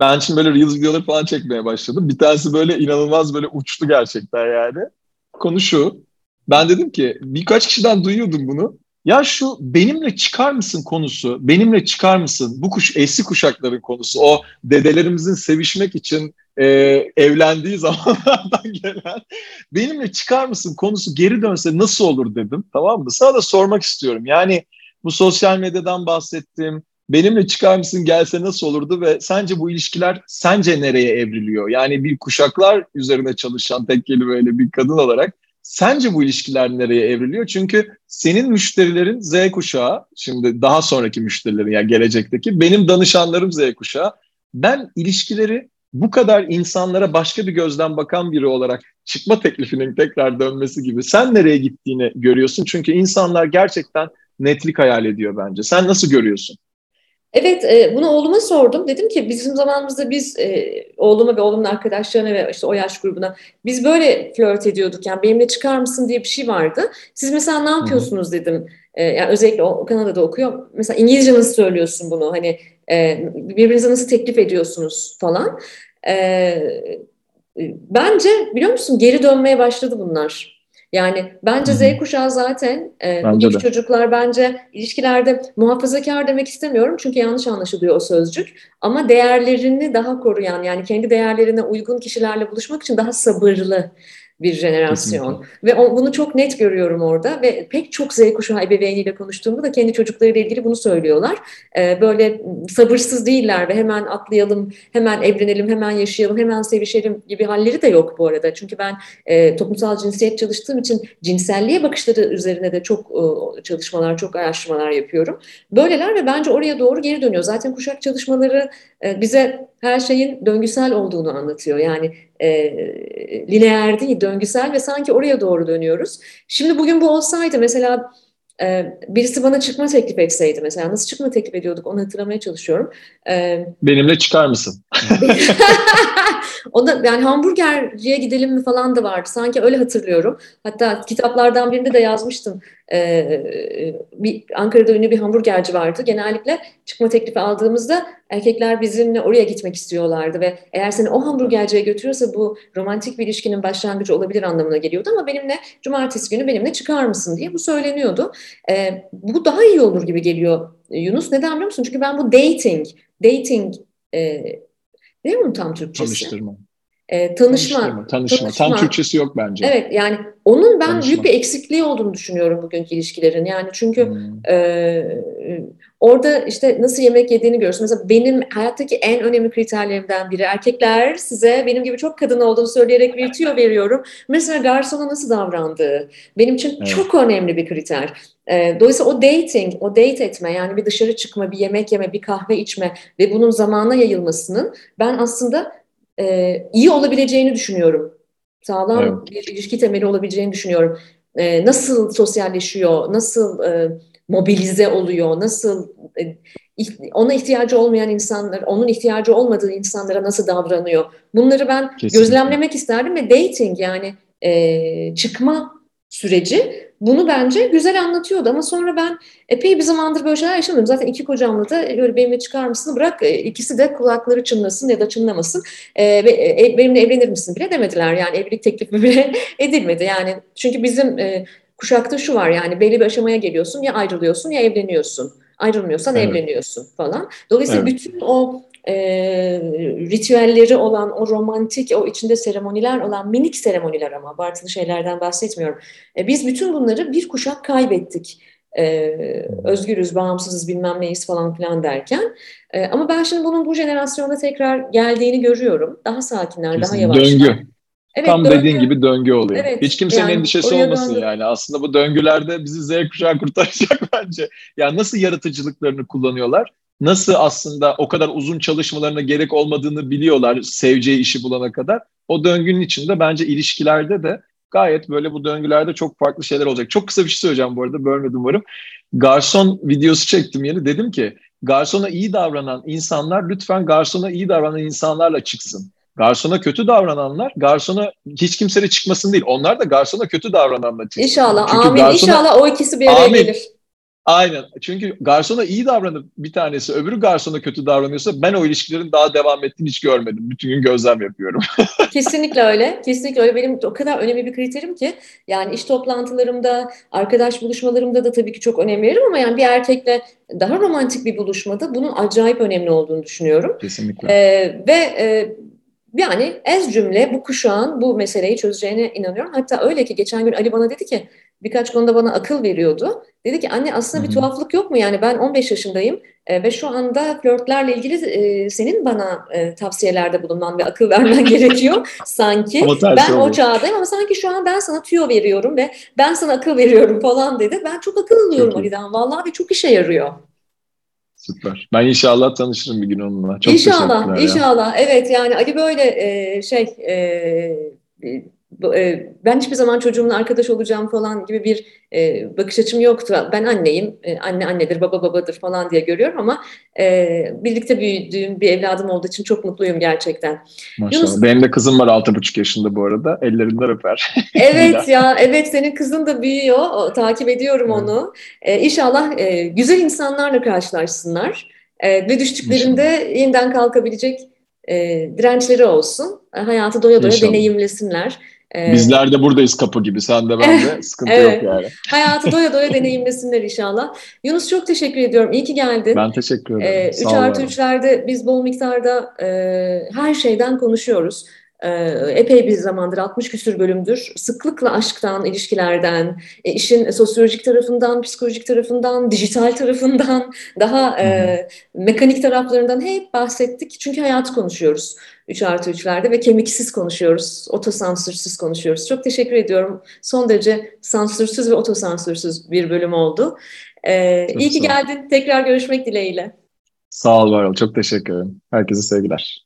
ben şimdi böyle Reels videoları falan çekmeye başladım. Bir tanesi böyle inanılmaz böyle uçtu gerçekten yani. Konu şu. Ben dedim ki birkaç kişiden duyuyordum bunu. Ya şu benimle çıkar mısın konusu, benimle çıkar mısın bu kuş eski kuşakların konusu, o dedelerimizin sevişmek için e, evlendiği zamanlardan gelen benimle çıkar mısın konusu geri dönse nasıl olur dedim tamam mı? Sana da sormak istiyorum. Yani bu sosyal medyadan bahsettim. Benimle çıkar mısın gelse nasıl olurdu ve sence bu ilişkiler sence nereye evriliyor? Yani bir kuşaklar üzerine çalışan tek kelimeyle bir kadın olarak Sence bu ilişkiler nereye evriliyor? Çünkü senin müşterilerin Z kuşağı, şimdi daha sonraki müşterilerin yani gelecekteki, benim danışanlarım Z kuşağı. Ben ilişkileri bu kadar insanlara başka bir gözden bakan biri olarak çıkma teklifinin tekrar dönmesi gibi sen nereye gittiğini görüyorsun. Çünkü insanlar gerçekten netlik hayal ediyor bence. Sen nasıl görüyorsun? Evet, e, bunu oğluma sordum. Dedim ki bizim zamanımızda biz e, oğluma ve oğlumun arkadaşlarına ve işte o yaş grubuna biz böyle flört ediyorduk. Yani benimle çıkar mısın diye bir şey vardı. Siz mesela ne yapıyorsunuz dedim. e, yani özellikle o Kanada'da okuyor. Mesela İngilizce nasıl söylüyorsun bunu? Hani e, birbirinize nasıl teklif ediyorsunuz falan. E, bence biliyor musun geri dönmeye başladı bunlar. Yani bence Z kuşağı zaten e, bence bugünkü çocuklar bence ilişkilerde muhafazakar demek istemiyorum çünkü yanlış anlaşılıyor o sözcük. Ama değerlerini daha koruyan yani kendi değerlerine uygun kişilerle buluşmak için daha sabırlı bir jenerasyon. Kesinlikle. Ve o, bunu çok net görüyorum orada ve pek çok Z kuşağı ebeveyniyle konuştuğumda da kendi çocuklarıyla ilgili bunu söylüyorlar. Ee, böyle sabırsız değiller ve hemen atlayalım, hemen evlenelim, hemen yaşayalım, hemen sevişelim gibi halleri de yok bu arada. Çünkü ben e, toplumsal cinsiyet çalıştığım için cinselliğe bakışları üzerine de çok e, çalışmalar, çok araştırmalar yapıyorum. Böyleler ve bence oraya doğru geri dönüyor. Zaten kuşak çalışmaları bize her şeyin döngüsel olduğunu anlatıyor. Yani e, lineer değil, döngüsel ve sanki oraya doğru dönüyoruz. Şimdi bugün bu olsaydı mesela e, birisi bana çıkma teklif etseydi mesela nasıl çıkma teklif ediyorduk onu hatırlamaya çalışıyorum. E, Benimle çıkar mısın? o da yani hamburgerciye gidelim mi falan da vardı. Sanki öyle hatırlıyorum. Hatta kitaplardan birinde de yazmıştım. Ee, bir Ankara'da ünlü bir hamburgerci vardı. Genellikle çıkma teklifi aldığımızda erkekler bizimle oraya gitmek istiyorlardı ve eğer seni o hamburgerciye götürüyorsa bu romantik bir ilişkinin başlangıcı olabilir anlamına geliyordu ama benimle cumartesi günü benimle çıkar mısın diye bu söyleniyordu. Ee, bu daha iyi olur gibi geliyor Yunus. Neden biliyor musun? Çünkü ben bu dating, dating e, değil mi tam Türkçesi? Tanıştırma. E, tanışma, tanışma, tanışma. Tam Türkçesi yok bence. Evet yani onun ben tanışma. büyük bir eksikliği olduğunu düşünüyorum bugünkü ilişkilerin. Yani çünkü hmm. e, orada işte nasıl yemek yediğini görüyorsun. Mesela benim hayattaki en önemli kriterlerimden biri erkekler size benim gibi çok kadın olduğunu söyleyerek bir tüyo veriyorum. Mesela garsona nasıl davrandığı benim için evet. çok önemli bir kriter. E, dolayısıyla o dating, o date etme yani bir dışarı çıkma, bir yemek yeme, bir kahve içme ve bunun zamana yayılmasının ben aslında e, iyi olabileceğini düşünüyorum. Sağlam evet. bir ilişki temeli olabileceğini düşünüyorum. E, nasıl sosyalleşiyor, nasıl e, mobilize oluyor, nasıl e, ona ihtiyacı olmayan insanlar, onun ihtiyacı olmadığı insanlara nasıl davranıyor. Bunları ben Kesinlikle. gözlemlemek isterdim ve dating yani e, çıkma süreci bunu bence güzel anlatıyordu ama sonra ben epey bir zamandır böyle şeyler yaşamıyorum. Zaten iki kocamla da böyle benimle çıkar mısın bırak e, ikisi de kulakları çınlasın ya da çınlamasın e, ve e, benimle evlenir misin bile demediler. Yani evlilik teklifi bile edilmedi. Yani çünkü bizim e, kuşakta şu var yani belli bir aşamaya geliyorsun ya ayrılıyorsun ya evleniyorsun. Ayrılmıyorsan evet. evleniyorsun falan. Dolayısıyla evet. bütün o e, ritüelleri olan, o romantik, o içinde seremoniler olan minik seremoniler ama abartılı şeylerden bahsetmiyorum. E, biz bütün bunları bir kuşak kaybettik. E, özgürüz, bağımsızız, bilmem neyiz falan filan derken. E, ama ben şimdi bunun bu jenerasyonda tekrar geldiğini görüyorum. Daha sakinler, Kesin, daha yavaşlar. Döngü. Evet, Tam döngü. dediğin gibi döngü oluyor. Evet, Hiç kimsenin yani, endişesi olmasın döndü. yani. Aslında bu döngülerde bizi Z kuşağı kurtaracak bence. Yani nasıl yaratıcılıklarını kullanıyorlar? Nasıl aslında o kadar uzun çalışmalarına gerek olmadığını biliyorlar seveceği işi bulana kadar. O döngünün içinde bence ilişkilerde de gayet böyle bu döngülerde çok farklı şeyler olacak. Çok kısa bir şey söyleyeceğim bu arada bölmedim umarım. Garson videosu çektim yeni dedim ki garsona iyi davranan insanlar lütfen garsona iyi davranan insanlarla çıksın. Garsona kötü davrananlar garsona hiç kimseyle çıkmasın değil. Onlar da garsona kötü davrananla çıksın. İnşallah Çünkü amin. Garsona, İnşallah o ikisi bir araya amin. gelir. Aynen. Çünkü garsona iyi davranıp bir tanesi öbürü garsona kötü davranıyorsa ben o ilişkilerin daha devam ettiğini hiç görmedim. Bütün gün gözlem yapıyorum. Kesinlikle öyle. Kesinlikle öyle. Benim o kadar önemli bir kriterim ki yani iş toplantılarımda, arkadaş buluşmalarımda da tabii ki çok önem veririm ama yani bir erkekle daha romantik bir buluşmada bunun acayip önemli olduğunu düşünüyorum. Kesinlikle. Ee, ve e, yani ez cümle bu kuşağın bu meseleyi çözeceğine inanıyorum. Hatta öyle ki geçen gün Ali bana dedi ki birkaç konuda bana akıl veriyordu. Dedi ki anne aslında bir tuhaflık yok mu? Yani ben 15 yaşındayım e, ve şu anda flörtlerle ilgili e, senin bana e, tavsiyelerde bulunman ve akıl vermen gerekiyor sanki. ben o çağdayım ama sanki şu an ben sana tüyo veriyorum ve ben sana akıl veriyorum falan dedi. Ben çok akıl alıyorum Ali'den vallahi ve çok işe yarıyor. Süper. Ben inşallah tanışırım bir gün onunla. Çok inşallah, inşallah. Ya. Evet yani Ali böyle e, şey e, ben hiçbir zaman çocuğumla arkadaş olacağım falan gibi bir e, bakış açım yoktu. Ben anneyim, e, anne annedir, baba babadır falan diye görüyorum ama e, birlikte büyüdüğüm bir evladım olduğu için çok mutluyum gerçekten. Maşallah. Yunus, Benim de kızım var 6,5 yaşında bu arada. Ellerinden öper. evet ya, evet senin kızın da büyüyor. O, takip ediyorum evet. onu. E, inşallah e, güzel insanlarla karşılaşsınlar. E, ve düştüklerinde İnşallah. yeniden kalkabilecek e, dirençleri olsun. E, hayatı doya doya İnşallah. deneyimlesinler. E, Bizler de buradayız kapı gibi. Sen de ben de. Sıkıntı evet. yok yani. Hayatı doya doya deneyimlesinler inşallah. Yunus çok teşekkür ediyorum. İyi ki geldin. Ben teşekkür ederim. 3 e, artı 3'lerde biz bol miktarda e, her şeyden konuşuyoruz. Ee, epey bir zamandır 60 küsür bölümdür sıklıkla aşktan, ilişkilerden, e, işin sosyolojik tarafından, psikolojik tarafından, dijital tarafından, daha e, mekanik taraflarından hep bahsettik. Çünkü hayatı konuşuyoruz 3 artı 3'lerde ve kemiksiz konuşuyoruz, otosansürsüz konuşuyoruz. Çok teşekkür ediyorum. Son derece sansürsüz ve otosansürsüz bir bölüm oldu. Ee, iyi ki geldin. Tekrar görüşmek dileğiyle. Sağ ol Varol. Çok teşekkür ederim. Herkese sevgiler.